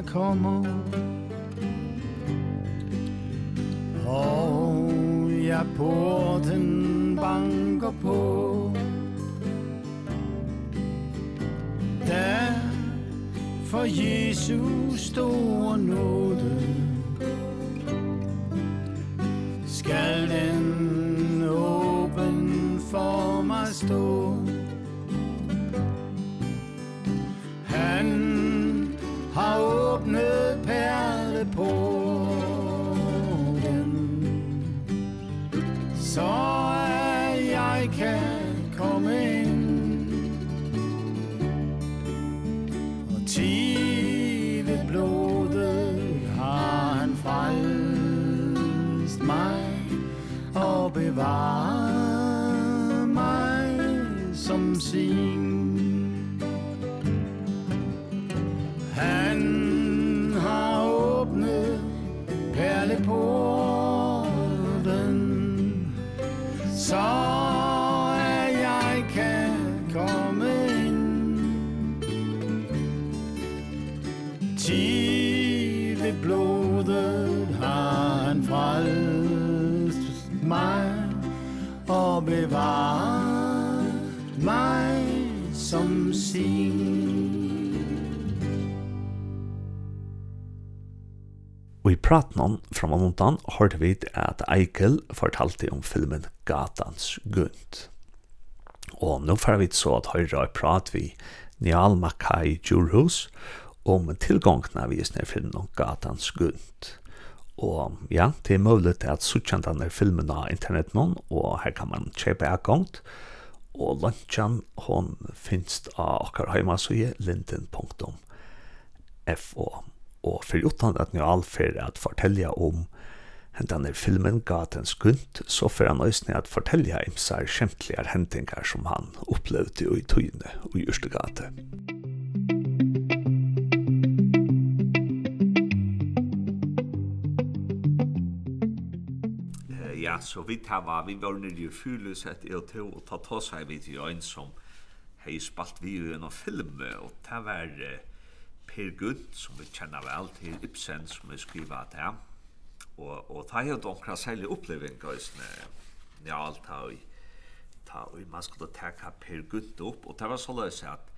Speaker 6: I come Og ja, porten banker på. Der for Jesus store nåde. Skal den åben for mig stå? på.
Speaker 1: praten framanundan hørte vi at Eikel fortalte om filmen Gatans Gunt. Og nå får vi så at høyre og prat vi Nial Makai Djurhus om tilgångna vi snir filmen om Gatans Gunt. Og ja, det er mulig at suttjent denne filmen av internetten, og her kan man kjøpe akkurat. Og lunsjan, hon finnes av okkar heimasøye linden.fo og fyrir utan at nu allfer at fortelja om hendan er filmen Gatens Gunt, så fyrir han òsne at fortelja imsar skjemtligar hendingar som han opplevde i tøyne og i Ørstegate. Ja, så vi var vi var nere i fylus et og to, og ta ta seg vidt i en som hei spalt vi i en film, og det var... Uh, Per Gud, som vi kjenner vel til Ibsen, som vi skriver til. Og, og det er jo noen særlig oppleving, gøysene, njalt ta i, ta og man skulle teka Per Gud opp, og det var så løs at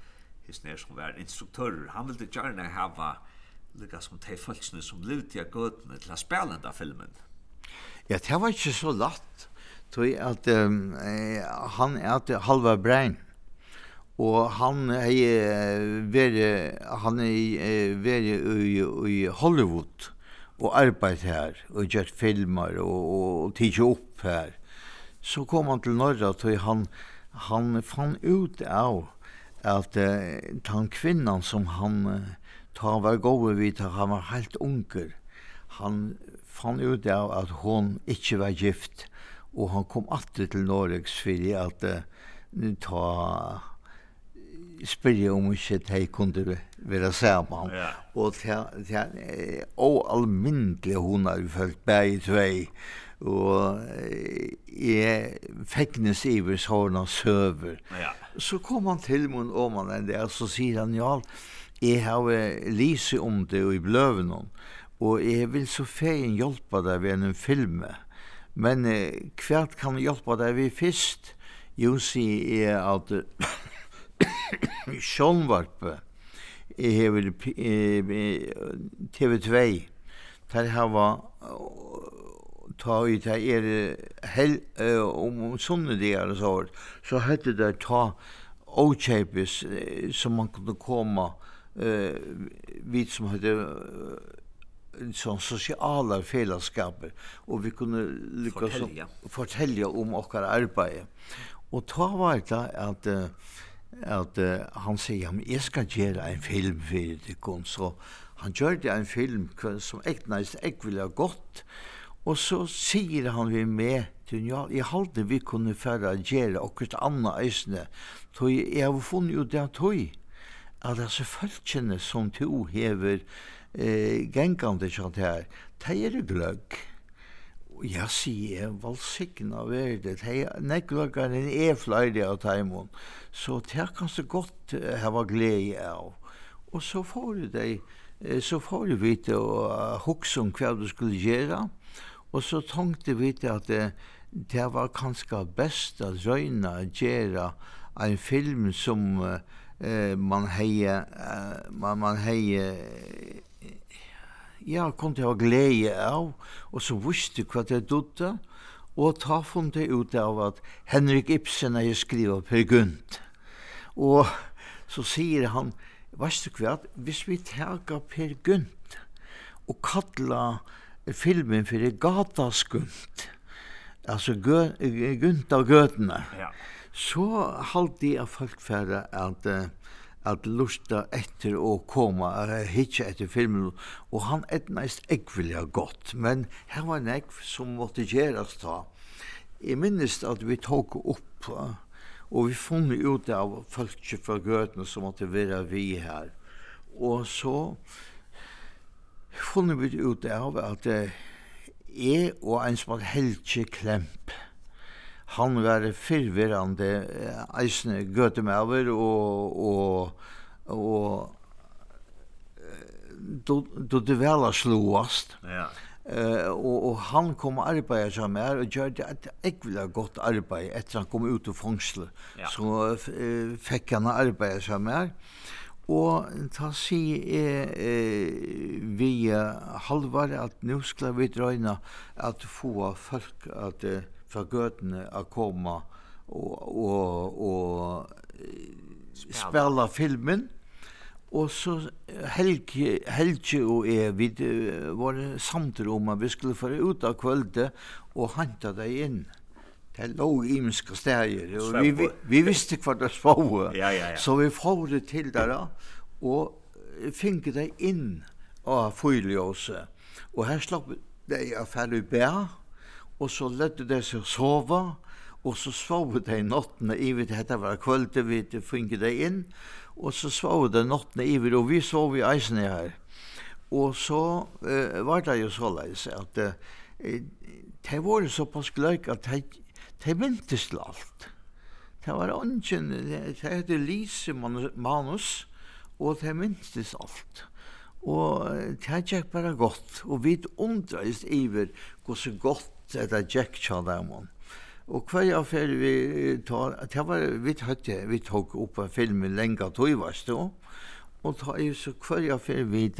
Speaker 1: his nær som var instruktører, han ville gjerne hava lika som de folksne som levde i gøtene til å spille den filmen.
Speaker 7: Ja, det var ikke så latt, tror jeg, at um, han er til halva brein. Mm og han er veri han er veri i, i Hollywood og arbeid her og gjør filmer og, og, og tidsi opp her. Så kom han til Norra til han han fann ut av at uh, den kvinnan som han uh, ta var gode vidt at han var helt unger han fann ut av at hon ikkje var gift. Og han kom alltid til Norregs fyrir at uh, ta spyrja om ikkje tei kunde vera saman.
Speaker 1: Ja.
Speaker 7: Og det er oalmindelig hon har følt bæg i tvei. Og jeg feknes iver sårna søver.
Speaker 1: Ja.
Speaker 7: Så kom han til mun om han enn det, og så sier han, ja, jeg har lise om det og i bløven hon. Og jeg vil så feien hjelpa deg ved en filme. Men eh, hvert kan hjelpa deg ved fyrst? Jo, sier jeg at Sjånvarpe hever TV2 der hava ta i ta er hel om sunne dagar og så så hette det ta ochapes som man kunde komma eh vid som hade sån sociala fellesskaper och vi kunde
Speaker 1: lyckas
Speaker 7: fortälja om okkar arbete. Och ta var det att at uh, han sier, men jeg skal gjøre en film for det kun, så han gjør det en film som jeg næst, jeg vil ha gått, og så sier han vi med, til, ja, jeg halte vi kunne færre gjøre akkurat anna eisne, så jeg har funnet jo det at høy, at disse følgjene som to hever eh, gengande kjent her, det er gløgg ja, sier jeg, valgsikna verdet, hei, nekklokkene er flere av taimon, så det kan så godt hava glede av. Og så får du deg, så får du vite og hukse om hva du skulle gjøre, og så tenkte vi til at det, det var kanskje best å røyne å gjøre en film som uh, man heie, uh, man, man heie ja, kom til å ha glede av, og så visste hva det dødde, og ta funnet ut av at Henrik Ibsen er skrivet Per Gunt. Og så sier han, vet du hva, hvis vi tager Per Gunt og kattler filmen for Gataskunt, altså Gunt av Gøtene, ja. så halte jeg folk færre at uh, at lusta etter å koma, uh, hitja etter filmen, og han etnaist ekvilja godt, men her var en ekv som måtte gjerast ta. Jeg minnes at vi tok opp, uh, og vi funnet ut av folk fra grøtene som måtte være vi her. Og så funnet vi ut av at uh, jeg og en som var Helge Klemp, han var fyrverande eisne gøtemæver og, og, og då det vela sloast. Ja. Eh och och han kom arbeta som är och gjorde ett äckla gott arbete efter han kom ut ur fängsel. Ja. Så uh, fick han arbeta som är. Og ta si er eh, vi halvar at nu skal vi drøyna at få folk at Uh, fra gøtene å komme og, og, og spela filmen. Og så Helge, Helge og jeg, vi var samtidig om at vi skulle fara ut av kvöldet og hanta deg inn. Det lå imenske steder, og vi, vi, vi visste hva det var. Ja, ja, ja. Så vi får det til der, og finke deg inn av fyljøse. Og her slapp deg å fære i bæ, og så lette de seg sova, og så sov de nottene i vidt, dette var kvölde vi funket de inn, og så sov de nottene i vidt, og vi sov i eisene her. Og så uh, var det jo såleis at uh, de var så pass gløyk at de, de myntes til alt. Det var ungen, det heter Lise Manus, og det mintes alt. Og det gikk bare godt, og vi undreist iver hvordan godt det Jack tja dem. Og hver fer vi tar, det var, vi tatt, vi tok opp av filmen lenge tog, var då. Og ta i så hver fer vi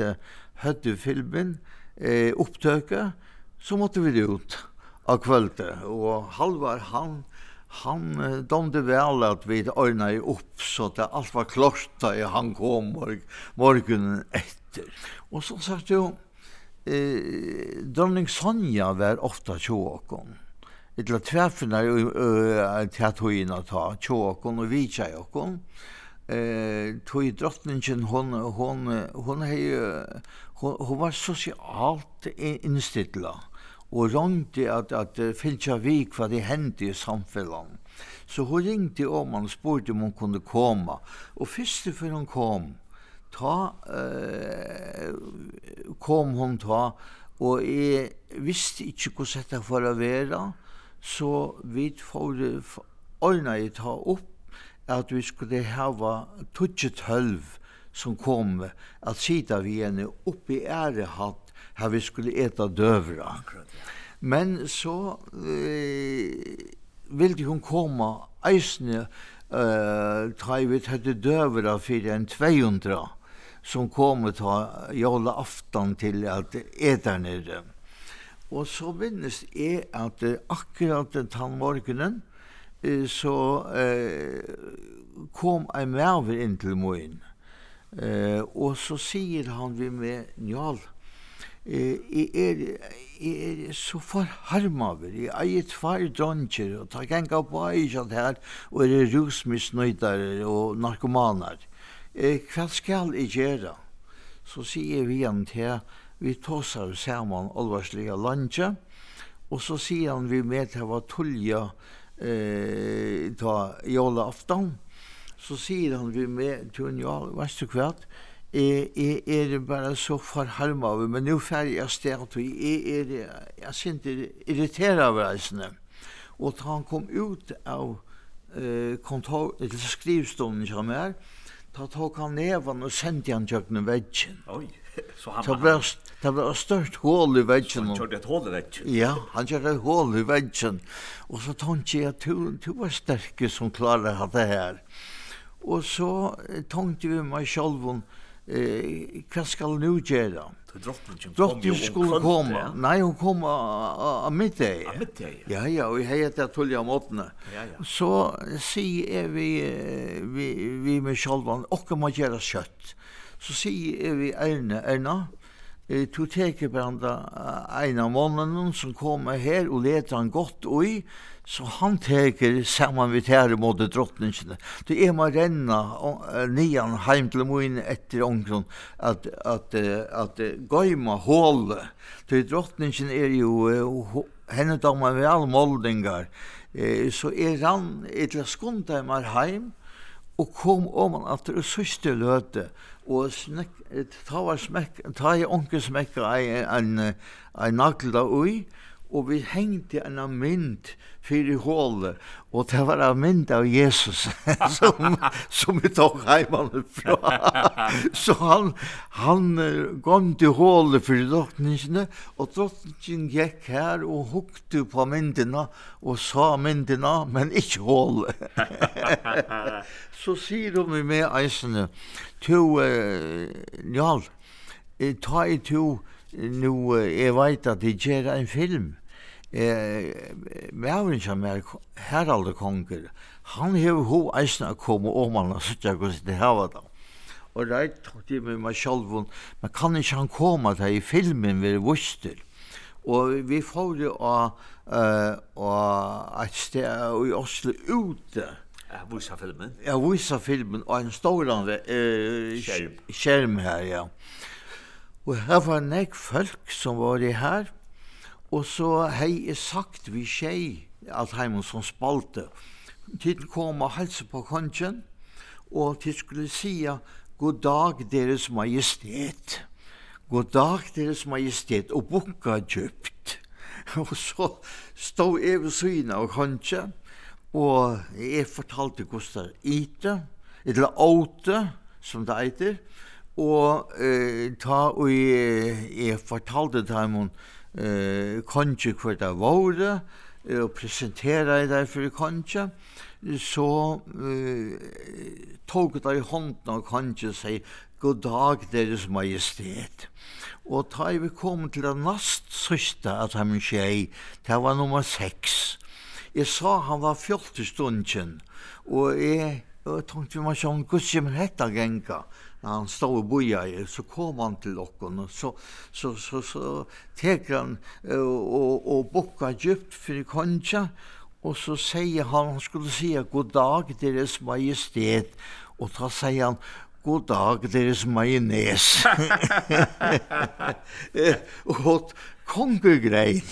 Speaker 7: høtte filmen, eh, opptøket, så måtte vi ut av kvöldet. Og halvar han, han domde väl att vi ordnade upp så att alt var klart i han kom morg morgonen efter. Och så sa jo, eh, dronning Sonja var ofta tjåkon. Etla träffna i teatoina ta tjåkon och jokon. Eh, tog drottningen hon, hon, hon, hei, hon, hon var sosialt instilla og ringte at, at fylgja vi hva det hendte i samfellan. Så hun ringte om han og spurte om hun kunne komme. Og først før hun kom, ta eh, kom hon ta og jeg visste ikkje hvordan sett for å vera så vi får ordna i ta opp at vi skulle hava tutsi tølv som kom at sida vi henne opp i ærehatt her vi skulle eta døvra. Men så eh, ville hun komme eisne eh, ta i vi hette døvra fyrir en 200 som kom og ta jola aftan til at eter nere. Og så minnes jeg at akkurat den tannmorgenen eh, så eh, kom en maver inn til moen. Eh, og så sier han vi med Njal, eh, jeg, er, jeg er så forharmaver, jeg eier tvær dronjer, og tar genga på eier her, og er rusmisnøydare og narkomaner hva skal jeg gjøre? Så sier vi igjen til, vi tåsar saman alvarsliga landja, og så sier han vi med til å tullja eh, ta jola aftan, så sier han vi med til en jola, veist du hva? jeg, jeg er bare så forharma av, men nå færre jeg sted, og jeg er, jeg synes det irriterer av reisene. Og da han kom ut av eh, kontor, eller skrivstolen som er, Da tok han nevan og sendte han tjøkken veggen.
Speaker 1: Oi, så han...
Speaker 7: Det ble, det ble et størst hål i veggen.
Speaker 1: han kjørte et hål i veggen?
Speaker 7: Ja, han kjørte et hål i veggen. Og så tenkte jeg at du, du var sterke som klarer det her. Og så tenkte vi meg selv om eh, hva skal nu gjøre?
Speaker 1: drottningen
Speaker 7: kom ju skulle komma. Nej, hon kom a middag.
Speaker 1: A middag.
Speaker 7: Ja, ja, och jag heter Tullia
Speaker 1: Ja, ja.
Speaker 7: Så säger vi, vi, vi med Kjolvan, och man gör kött. Så säger vi Erna, Erna, du teker branda en av mannen som kommer her og leter han godt ui, Så han teker saman vi tære mot drottningene. Det er man renna nian heim til moin etter omkron at, at, at, at gøyma hålet. Det drottningen er jo henne damer med alle moldingar. Eh, så er han etter skunda mar heim og kom om han at det sørste løte og snakk, ta var smekk, ta i onke smekka en, en, en nagla ui, og vi hengte en mynd fyrir hålet, og det var en mynd av Jesus som, som vi tok heimann fra. Så han, han kom til hålet fyrir drottningene, og drottningen gikk her og hukte på myndina og sa myndina, men ikke hålet. Så sier de med eisene, to, ja, ta i to, nu, jeg vet at de gjør en film, eh Mervin Jamal Harald Konger han hevur ho eisna að koma og manna at søkja hvussu det hava ta og reit tok til meg meg sjálv man kan ikkje han koma ta i filmen við vustur og vi fór jo eh og at stær i Oslo ute
Speaker 1: Ja, vissa filmen.
Speaker 7: Ja, vissa filmen og en stor eh,
Speaker 1: skjerm.
Speaker 7: skjerm her, ja. Og her var nek folk som var i her, Og så hei jeg sagt vi tjei, alt heimen som spalte. Tid kom og helse på kongen, og tid skulle sia, god dag deres majestet. God dag deres majestet, og bukka djupt. og så stod jeg ved syna av kongen, og jeg fortalte hvordan ite, eller åte, som det eiter, og eh, ta og jeg, jeg fortalte til eh, konge hver det våre, og presentera i der for kongi, så eh, tog det i hånden av konge og sier, god dag deres majestet. Og ta vi kom til det nast sørste at han skjei, det var nummer 6. Jeg sa han var 40 stunden, og jeg, jeg tenkte vi må sjå om gudsi, men hetta genga, när han stod och bojade så kom han till okken och så, så, så, så teker han och, och bocka djupt för konja och så säger han, han skulle säga god dag deras majestät och då säger han God dag, deres majones. og kongegrein,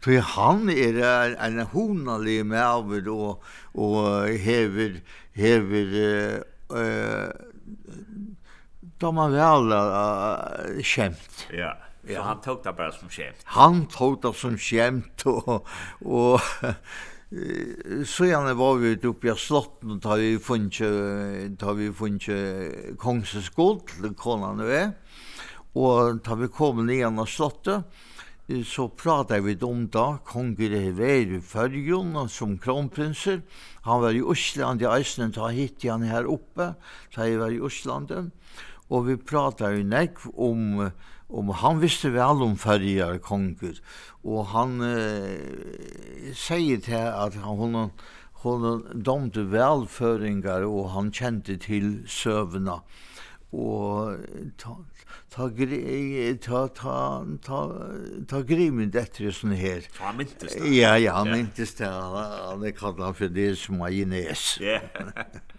Speaker 7: tog han er en honalig maver og, og hever, hever uh, uh, då man vel uh, kjemt.
Speaker 1: Ja.
Speaker 7: Ja.
Speaker 1: Så han tog det bare som skämt.
Speaker 7: Han tog det som skämt og, och så gjerne var vi ute oppe i slotten og tar vi funnet da vi funnet kongseskål til konan og jeg og da vi kommet igjen av slottet så pratet vi om da konger er vær i fyrjon som kronprinser han var i Osland i Eisland da hitt han her oppe da jeg var i Osland og vi pratar ju nekv om om han visste väl om färjar konger och han eh, säger till att han hon hon domte välföringar och han kände till sövna och ta ta ta ta ta ta grimen detta sån
Speaker 1: här. Ja, myntes det.
Speaker 7: Ja, ja, minst det. Han kallar for det som majonnäs.
Speaker 1: Ja.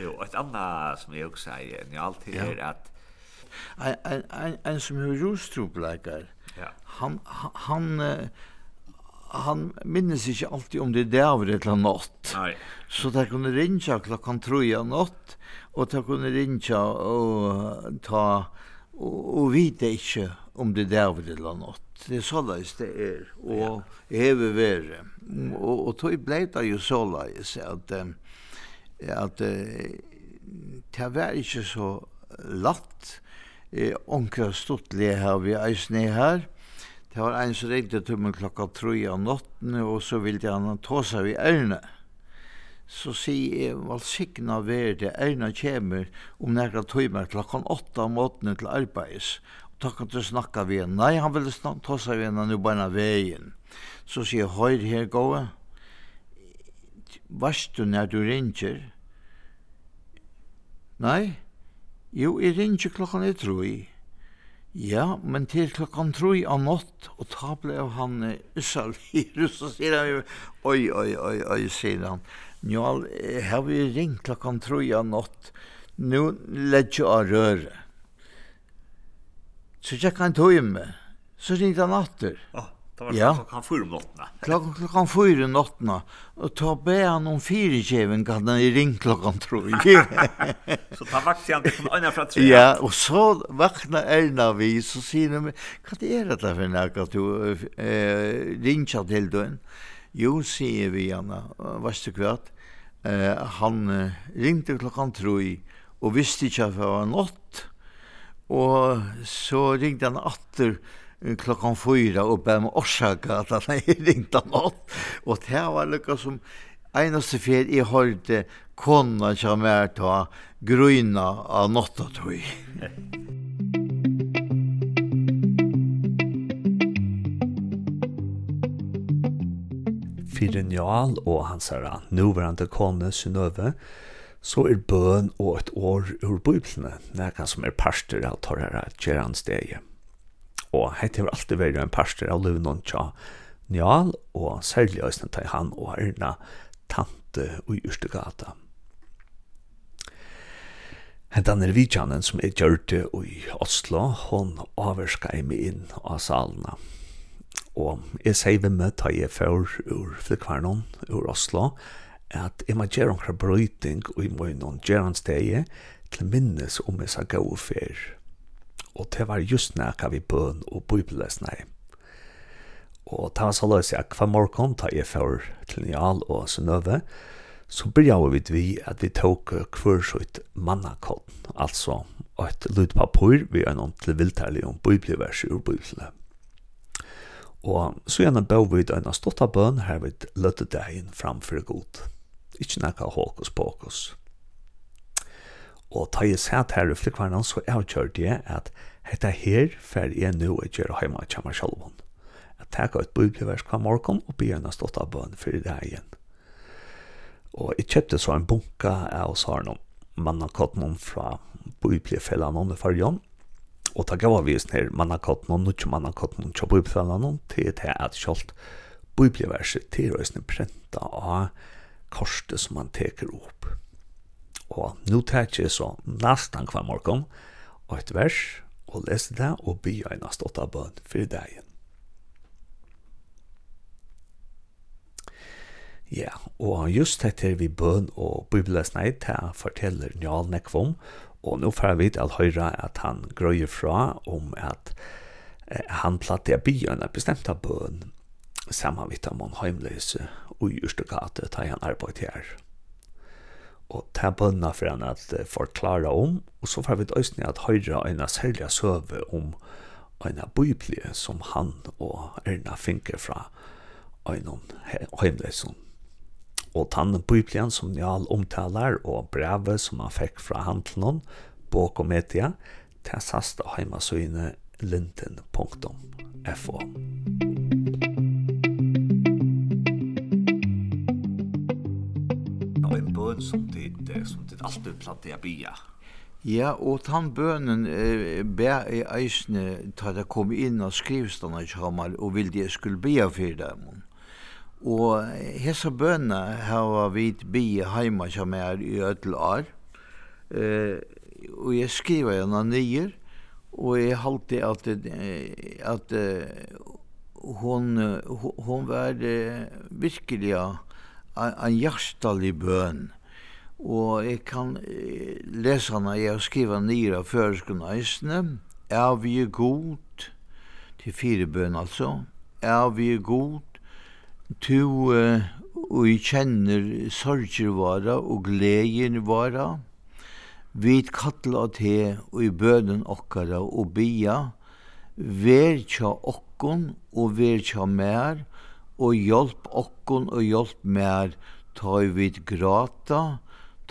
Speaker 1: Jo, et anna som jag också säger, ni alltid er at...
Speaker 7: en en en en som er rostropläkar.
Speaker 1: Ja.
Speaker 7: Han han han minnes ikke alltid om det er over et eller annet
Speaker 1: Nei.
Speaker 7: Så da kunne rinja klokkan troja natt, og da kunne rinja og ta og, og vite ikke om det er over et eller annet Det er såleis det er, og ja. hever være. Og, og, og tog blei det jo såleis at um, at det var ikke så latt. Onkra Stottli her vi eisne her. Det var en som ringte til meg klokka 3 av natten, og så ville han ta seg ved Erne. Så sier jeg, valsikna ver det, Erne kommer om nekra tøymer klokka 8 av måten til arbeids. Og takk at du snakka ved henne. Nei, han ville ta seg ved henne, nu bare veien. Så sier jeg, høyr her gåe, varst du når du ringer? Nei, jo, jeg ringer klokkan er troi. Ja, men til klokkan troi av natt, og ta ble av han Ysalvirus, så sier han jo, oi, oi, oi, oi, sier han. Njal, har vi ringt klokkan troi av natt, nu ledger av røret. Så tjekk han tog med, så ringte han atter.
Speaker 1: Ja. Oh. Det var
Speaker 7: ja.
Speaker 1: klokkan fyra om nottena.
Speaker 7: Klokkan, klokkan fyra om nottena. Og ta be han om fyra kjeven kan han i ring klokkan tro.
Speaker 1: så ta vakt han til Anna fra tre.
Speaker 7: Ja, og så vakna Erna vi, så sier han, hva det er dette for nek at du eh, ringer til døgn? Jo, sier vi henne, vast du kvart, eh, han ringte klokkan tro og visste ikke at det var nått. Og så ringte han atter, klockan fyra och bär mig orsaka att han är ringt av något. Och det här var lika som enaste fel jag hörde kona som är ta gröna av något att
Speaker 1: höj. Fyrir Njal og hans herra nuvarande kone Synøve, så er bøn og et år ur bøyblene, nekka som er parster av torrere gjerandsteget og hette har alltid vært en parster av Luvnån tja Njal, og særlig òsne tar han og Erna tante og Ystegata. Hentan er vidtjanen som er gjørte i Oslo, hon avverska i meg inn av salene. Og jeg sier ved meg ta jeg før ur Flikvarnon, ur Oslo, at jeg må gjøre noen brøyting og jeg må gjøre noen gjerne steg til minnes om jeg sa gode ferie og det var just nækka vi bøn og bøybelesne. Og det var så løs jeg hver morgen da jeg får til Njal og Sønøve, så begynte vi vi at vi tok hver sitt mannakott, altså et lydpapur vi er noen til viltærlig om bøybelverset ur bøybelene. Og så gjerne bøv vi en av stått av bøn her vi løtte deg inn framfor god. Ikke nekka hokus pokus. Og ta jeg sett her i flikvarnan, så avkjørte jeg at hetta her fer jeg nå å gjøre hjemme av kjemmer sjalvån. Jeg takket et bibelvers hver morgen og begynner å stått av bøn for det igjen. Og jeg kjøpte så en bunka av sånn mannakottnån fra bibelfellan om i fargen. Og takk var vi sånn her mannakottnån, og mannakotten og til bibelfellan til det at kjølt bibelverset til å prenta av korset som man teker opp. Og nu tek jeg så nesten hver morgen og et vers og lese det og by en av stått av bøn for dagen. Ja, og just etter vi bøn og bibelesnei til forteller Njal Nekvom og nå får vi til høyre at han grøyer fra om at eh, han platte av byen er bestemt av bøn sammen med om han heimløse og i Ørstegate gate tar han arbeid her og ta bønna for han at forklara om, og så får vi øyne at høyre en særlig søve om en biblie som han og Erna finker fra en heimleisen. Og tann biblien som Njal omtalar og brevet som han fikk fra handelen, bok og media, til sasta heimasøyne linden.fo. Musikk bøn som tid som tid alltid platt jeg bia.
Speaker 7: Ja, og tann bønnen eh, be i eisne ta det kom inn av skrivstana i Kjamal og vil de skulle bia for dem. Og hessa bønna hava vit bia heima som er i ødel år. Eh, og jeg skriva henne nyer, og jeg halte at, at, at hon, hon var virkelig en, en hjertelig bøn og jeg kan lesa henne, jeg har skrivet nyr av føresken eisene, er vi god, til fire bøn altså, er vi god, to uh, og jeg kjenner sorger vara og gleder vara, vi kattla te og i bønen okkara og bia, ver tja okkon og ver tja mer, og hjelp okkon og hjelp mer, ta i vid grata,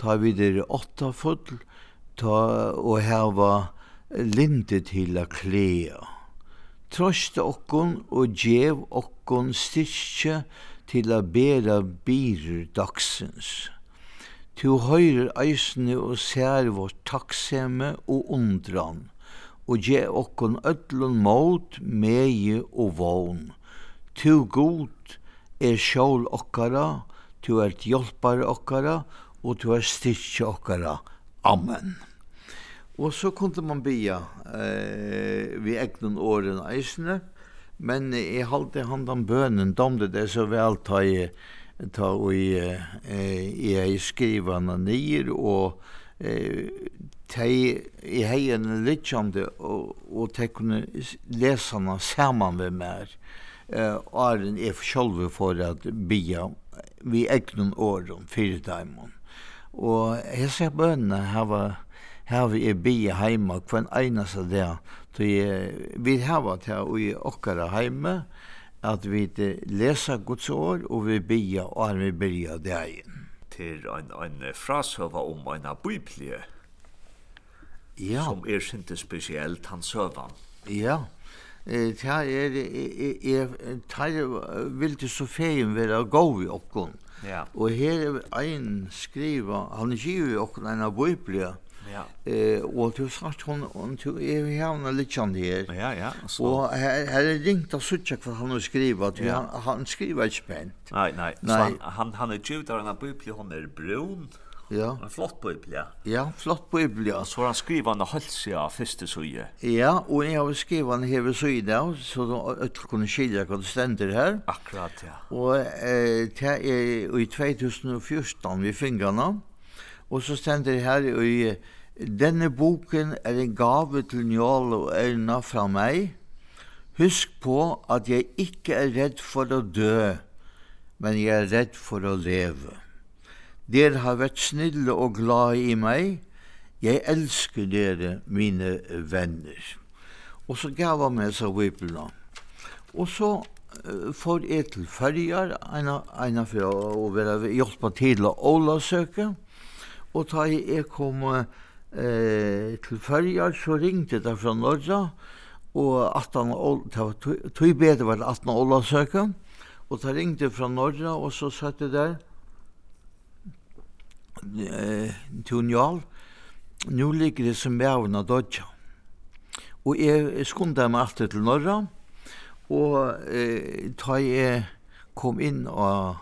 Speaker 7: ta vid er åtta full, ta og heva linde til a klea. Trosta okkon og djev okkon styrkje til a bera birer dagsens. Tu høyrer eisne og ser vårt takksemme og undran, og gje okkon ödlun mot, meie og vogn. Tu god er sjål okkara, tu er hjelpare okkara, og du har styrkje okkara. Amen. Og så kunde man bia eh, vi egnen åren eisne, men jeg halte handan bønen, domde det så vel ta i, ta i, eh, i skrivana nir, og eh, tei, i hei en lytjande, og, og tei kunne lesana saman ved mer, eh, og er en sjolve for at bia vi egnen åren, fyrir daimon. Og hese bønene hava her vi er bia heima kvann einasta der. Så vi hava til og i okkara heime at vi lesa Guds år og vi bia og han vi bia dagen.
Speaker 1: Til en, en frasøva om en biblie
Speaker 7: ja.
Speaker 1: som er sinte spesielt han søvan.
Speaker 7: Ja, ja Ja, er, er, er, vildi så fegin vera gå við okkum.
Speaker 1: Ja.
Speaker 7: Og her er ein skriva, han gir okkum eina biblia,
Speaker 1: Ja.
Speaker 7: Eh og du sagt hon hon tog är litt kjand her.
Speaker 1: Ja ja. Så.
Speaker 7: Og her her er ringt att söka vad han har skrivit
Speaker 1: ja.
Speaker 7: han han skriva inte spänt.
Speaker 1: nei. nei. nej.
Speaker 7: Så
Speaker 1: han han han er ju där en bibel hon er brun.
Speaker 7: Ja.
Speaker 1: En flott biblia.
Speaker 7: Ja, flott biblia.
Speaker 1: Så har han skrivet en halsja av første søye.
Speaker 7: Ja, og jeg har skrivet en heve søye da, så øtl kunne skilja hva det stender her.
Speaker 1: Akkurat, ja.
Speaker 7: Og eh, det er i 2014 vi fingrarna, og så stender her i Denne boken er en gave til Njål og Erna fra meg. Husk på at jeg ikke er redd for å dø, men jeg er redd for å leve. Der har vært snille og glad i meg. Jeg elsker dere, mine venner. Og så gav han meg seg vipelene. Og så uh, får jeg til følger, en av for å være hjelp til å åla søke. Og da jeg kom uh, til følger, så ringte det fra Norge. Og 18, det var tog bedre var at han åla søke. Og da ringte fra Norge, og så satt det der eh, tunjal, Nå ligger det som bævna dodja. Og jeg skunda meg alltid til Norra, og eh, da jeg kom inn og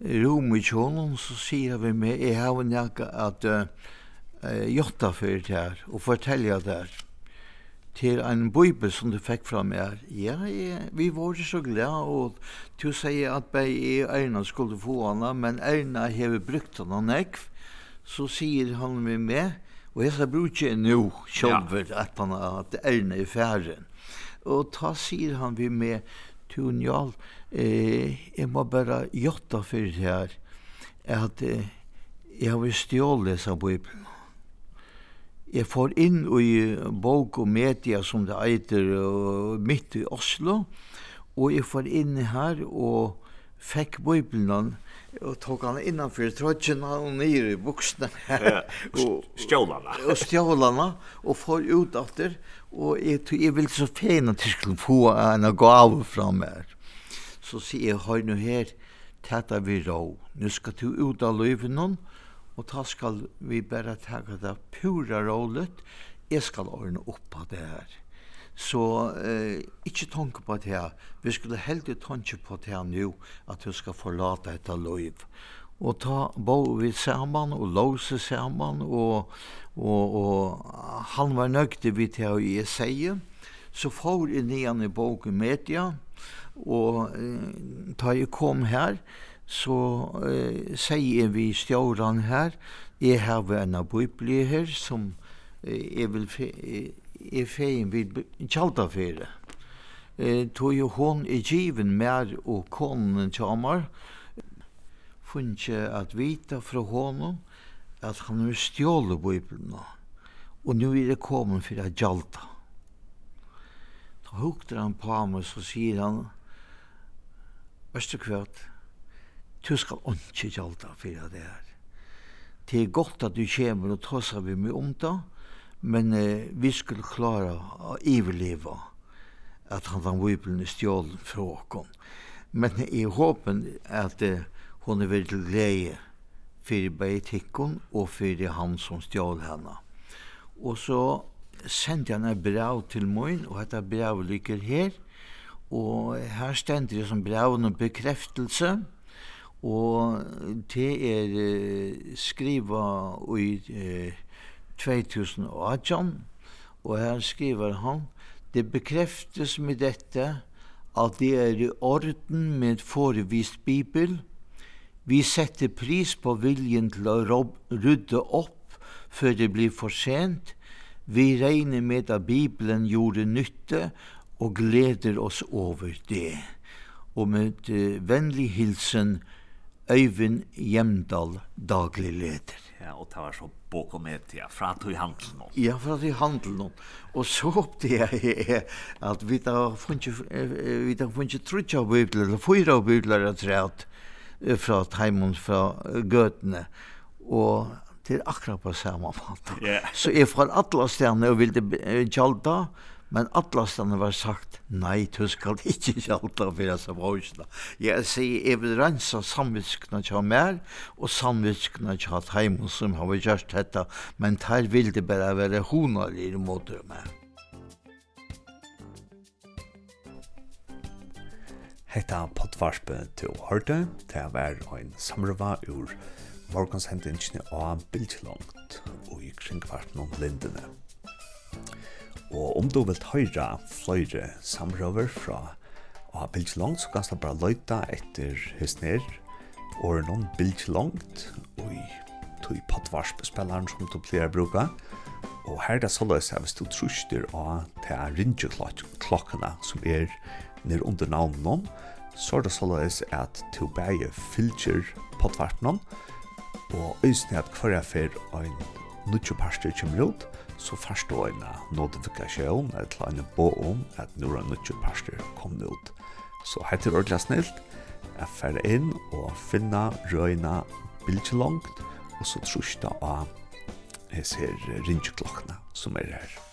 Speaker 7: rom i tjonen, så sier vi meg, jeg har en nekka at uh, jotta fyrir det her, og fortelja det her til en bøybe som du fikk fra meg. Ja, jeg, vi var så glad, og du sier at bare jeg Erna skulle få henne, men Erna har brukt henne nekv. Så sier han med meg, og jeg skal bruke henne nå, selv ja. at, han, at Erna er færen. Og ta sier han med meg, du Njal, eh, jeg må bare gjøre for det her, at eh, jeg har stjålet disse bøyben. Jeg får inn i bok og media som det eiter midt i Oslo, og jeg får inn her og fikk bøybelen og tok han innanför trötjena og nere i buksene.
Speaker 1: Ja,
Speaker 7: og
Speaker 1: stjålarna
Speaker 7: og stjålarna og får ut efter og jeg, jeg vil så fein at jeg skulle få en gave fra meg. Så sier jeg har nu her tæta vi rå nu skal du ut av løyven noen og ta skal vi bare ta det pura rålet, Jeg skal ordne opp av det her. Så eh, ikke tanke på det her. Vi skulle heldig tanke på det her nu, at du skal forlate etter liv. Og ta bo vi saman og låse saman, og, og, og han var nøgte vi det å jeg sier. Så får jeg nian i boken media, og eh, ta jeg kom her, så eh, sier vi stjåren her, jeg har en av bibli her som eh, jeg vil fe, eh, jeg feien vil kjalda fere. Eh, tog jo hon i given mer og konen tjamar, funnje at vita fra honom at han vil stjåle nå. Og nu er det kommet for å gjalda. Da hukter han på meg, så sier han, Østerkvært, du skal ikke gjalda for det her. Det er godt at du kommer og tar vi med om det, men eh, vi skulle klare å overleve at han var vibelen i stjålen fra åkken. Men jeg håper at eh, hun er veldig glede for Beitikken og for han som stjål henne. Og så sendte han et brev til min, og dette brev ligger her. Og her stender det som brev og bekreftelse og det er skriva i eh, 2018, og her skriver han, det bekreftes med dette at det er i orden med forevist bibel. Vi setter pris på viljen til å rydde opp før det blir for sent. Vi regner med at Bibelen gjorde nytte og gleder oss over det. Og med eh, vennlig hilsen, Øyvind Hjemdal daglig leder.
Speaker 1: Ja, og det var så bok og med til, fra at du handlet noen.
Speaker 7: Ja, fra at du handlet noen. Og så håpte jeg at vi da funnet trutja av bibler, eller fyra av bibler jeg træt fra Taimund, fra Gøtene. Og det er akkurat på samme måte.
Speaker 1: Yeah.
Speaker 7: Så jeg får alle stedene og ville kjalda, uh, Men atlasene var sagt, nei, du skal ikke hjelpe for disse voisene. Jeg sier, jeg vil rensa samvitskene til mer, og samvitskene til at som har gjort dette, men her vil det bare være honer i måte med.
Speaker 1: Hetta potvarspe til Hørte, det var en samrøva ur morgenshendingene av Bildtjelångt og i kringkvarten om Lindene. Og om du vil høyra fløyre samrøver fra å ha bildt langt, så kan du bare løyta etter hysner og noen bildt langt og i tog potvarspespilleren som du pleier å bruke. Og her er det såleis at hvis du truster av til rinjeklokkene som er nir under navnet noen, så er det såleis at du bare fylger potvarpene og øyne at hver jeg fer en nutjeparster kommer ut, så først då en notifikasjon, et eller annet bo om at nå er nødvendig parster kommet ut. Så heter det ordentlig snilt, jeg fer inn og finna røyna bildet langt, og så trusta av hese her ringeklokkene som er her.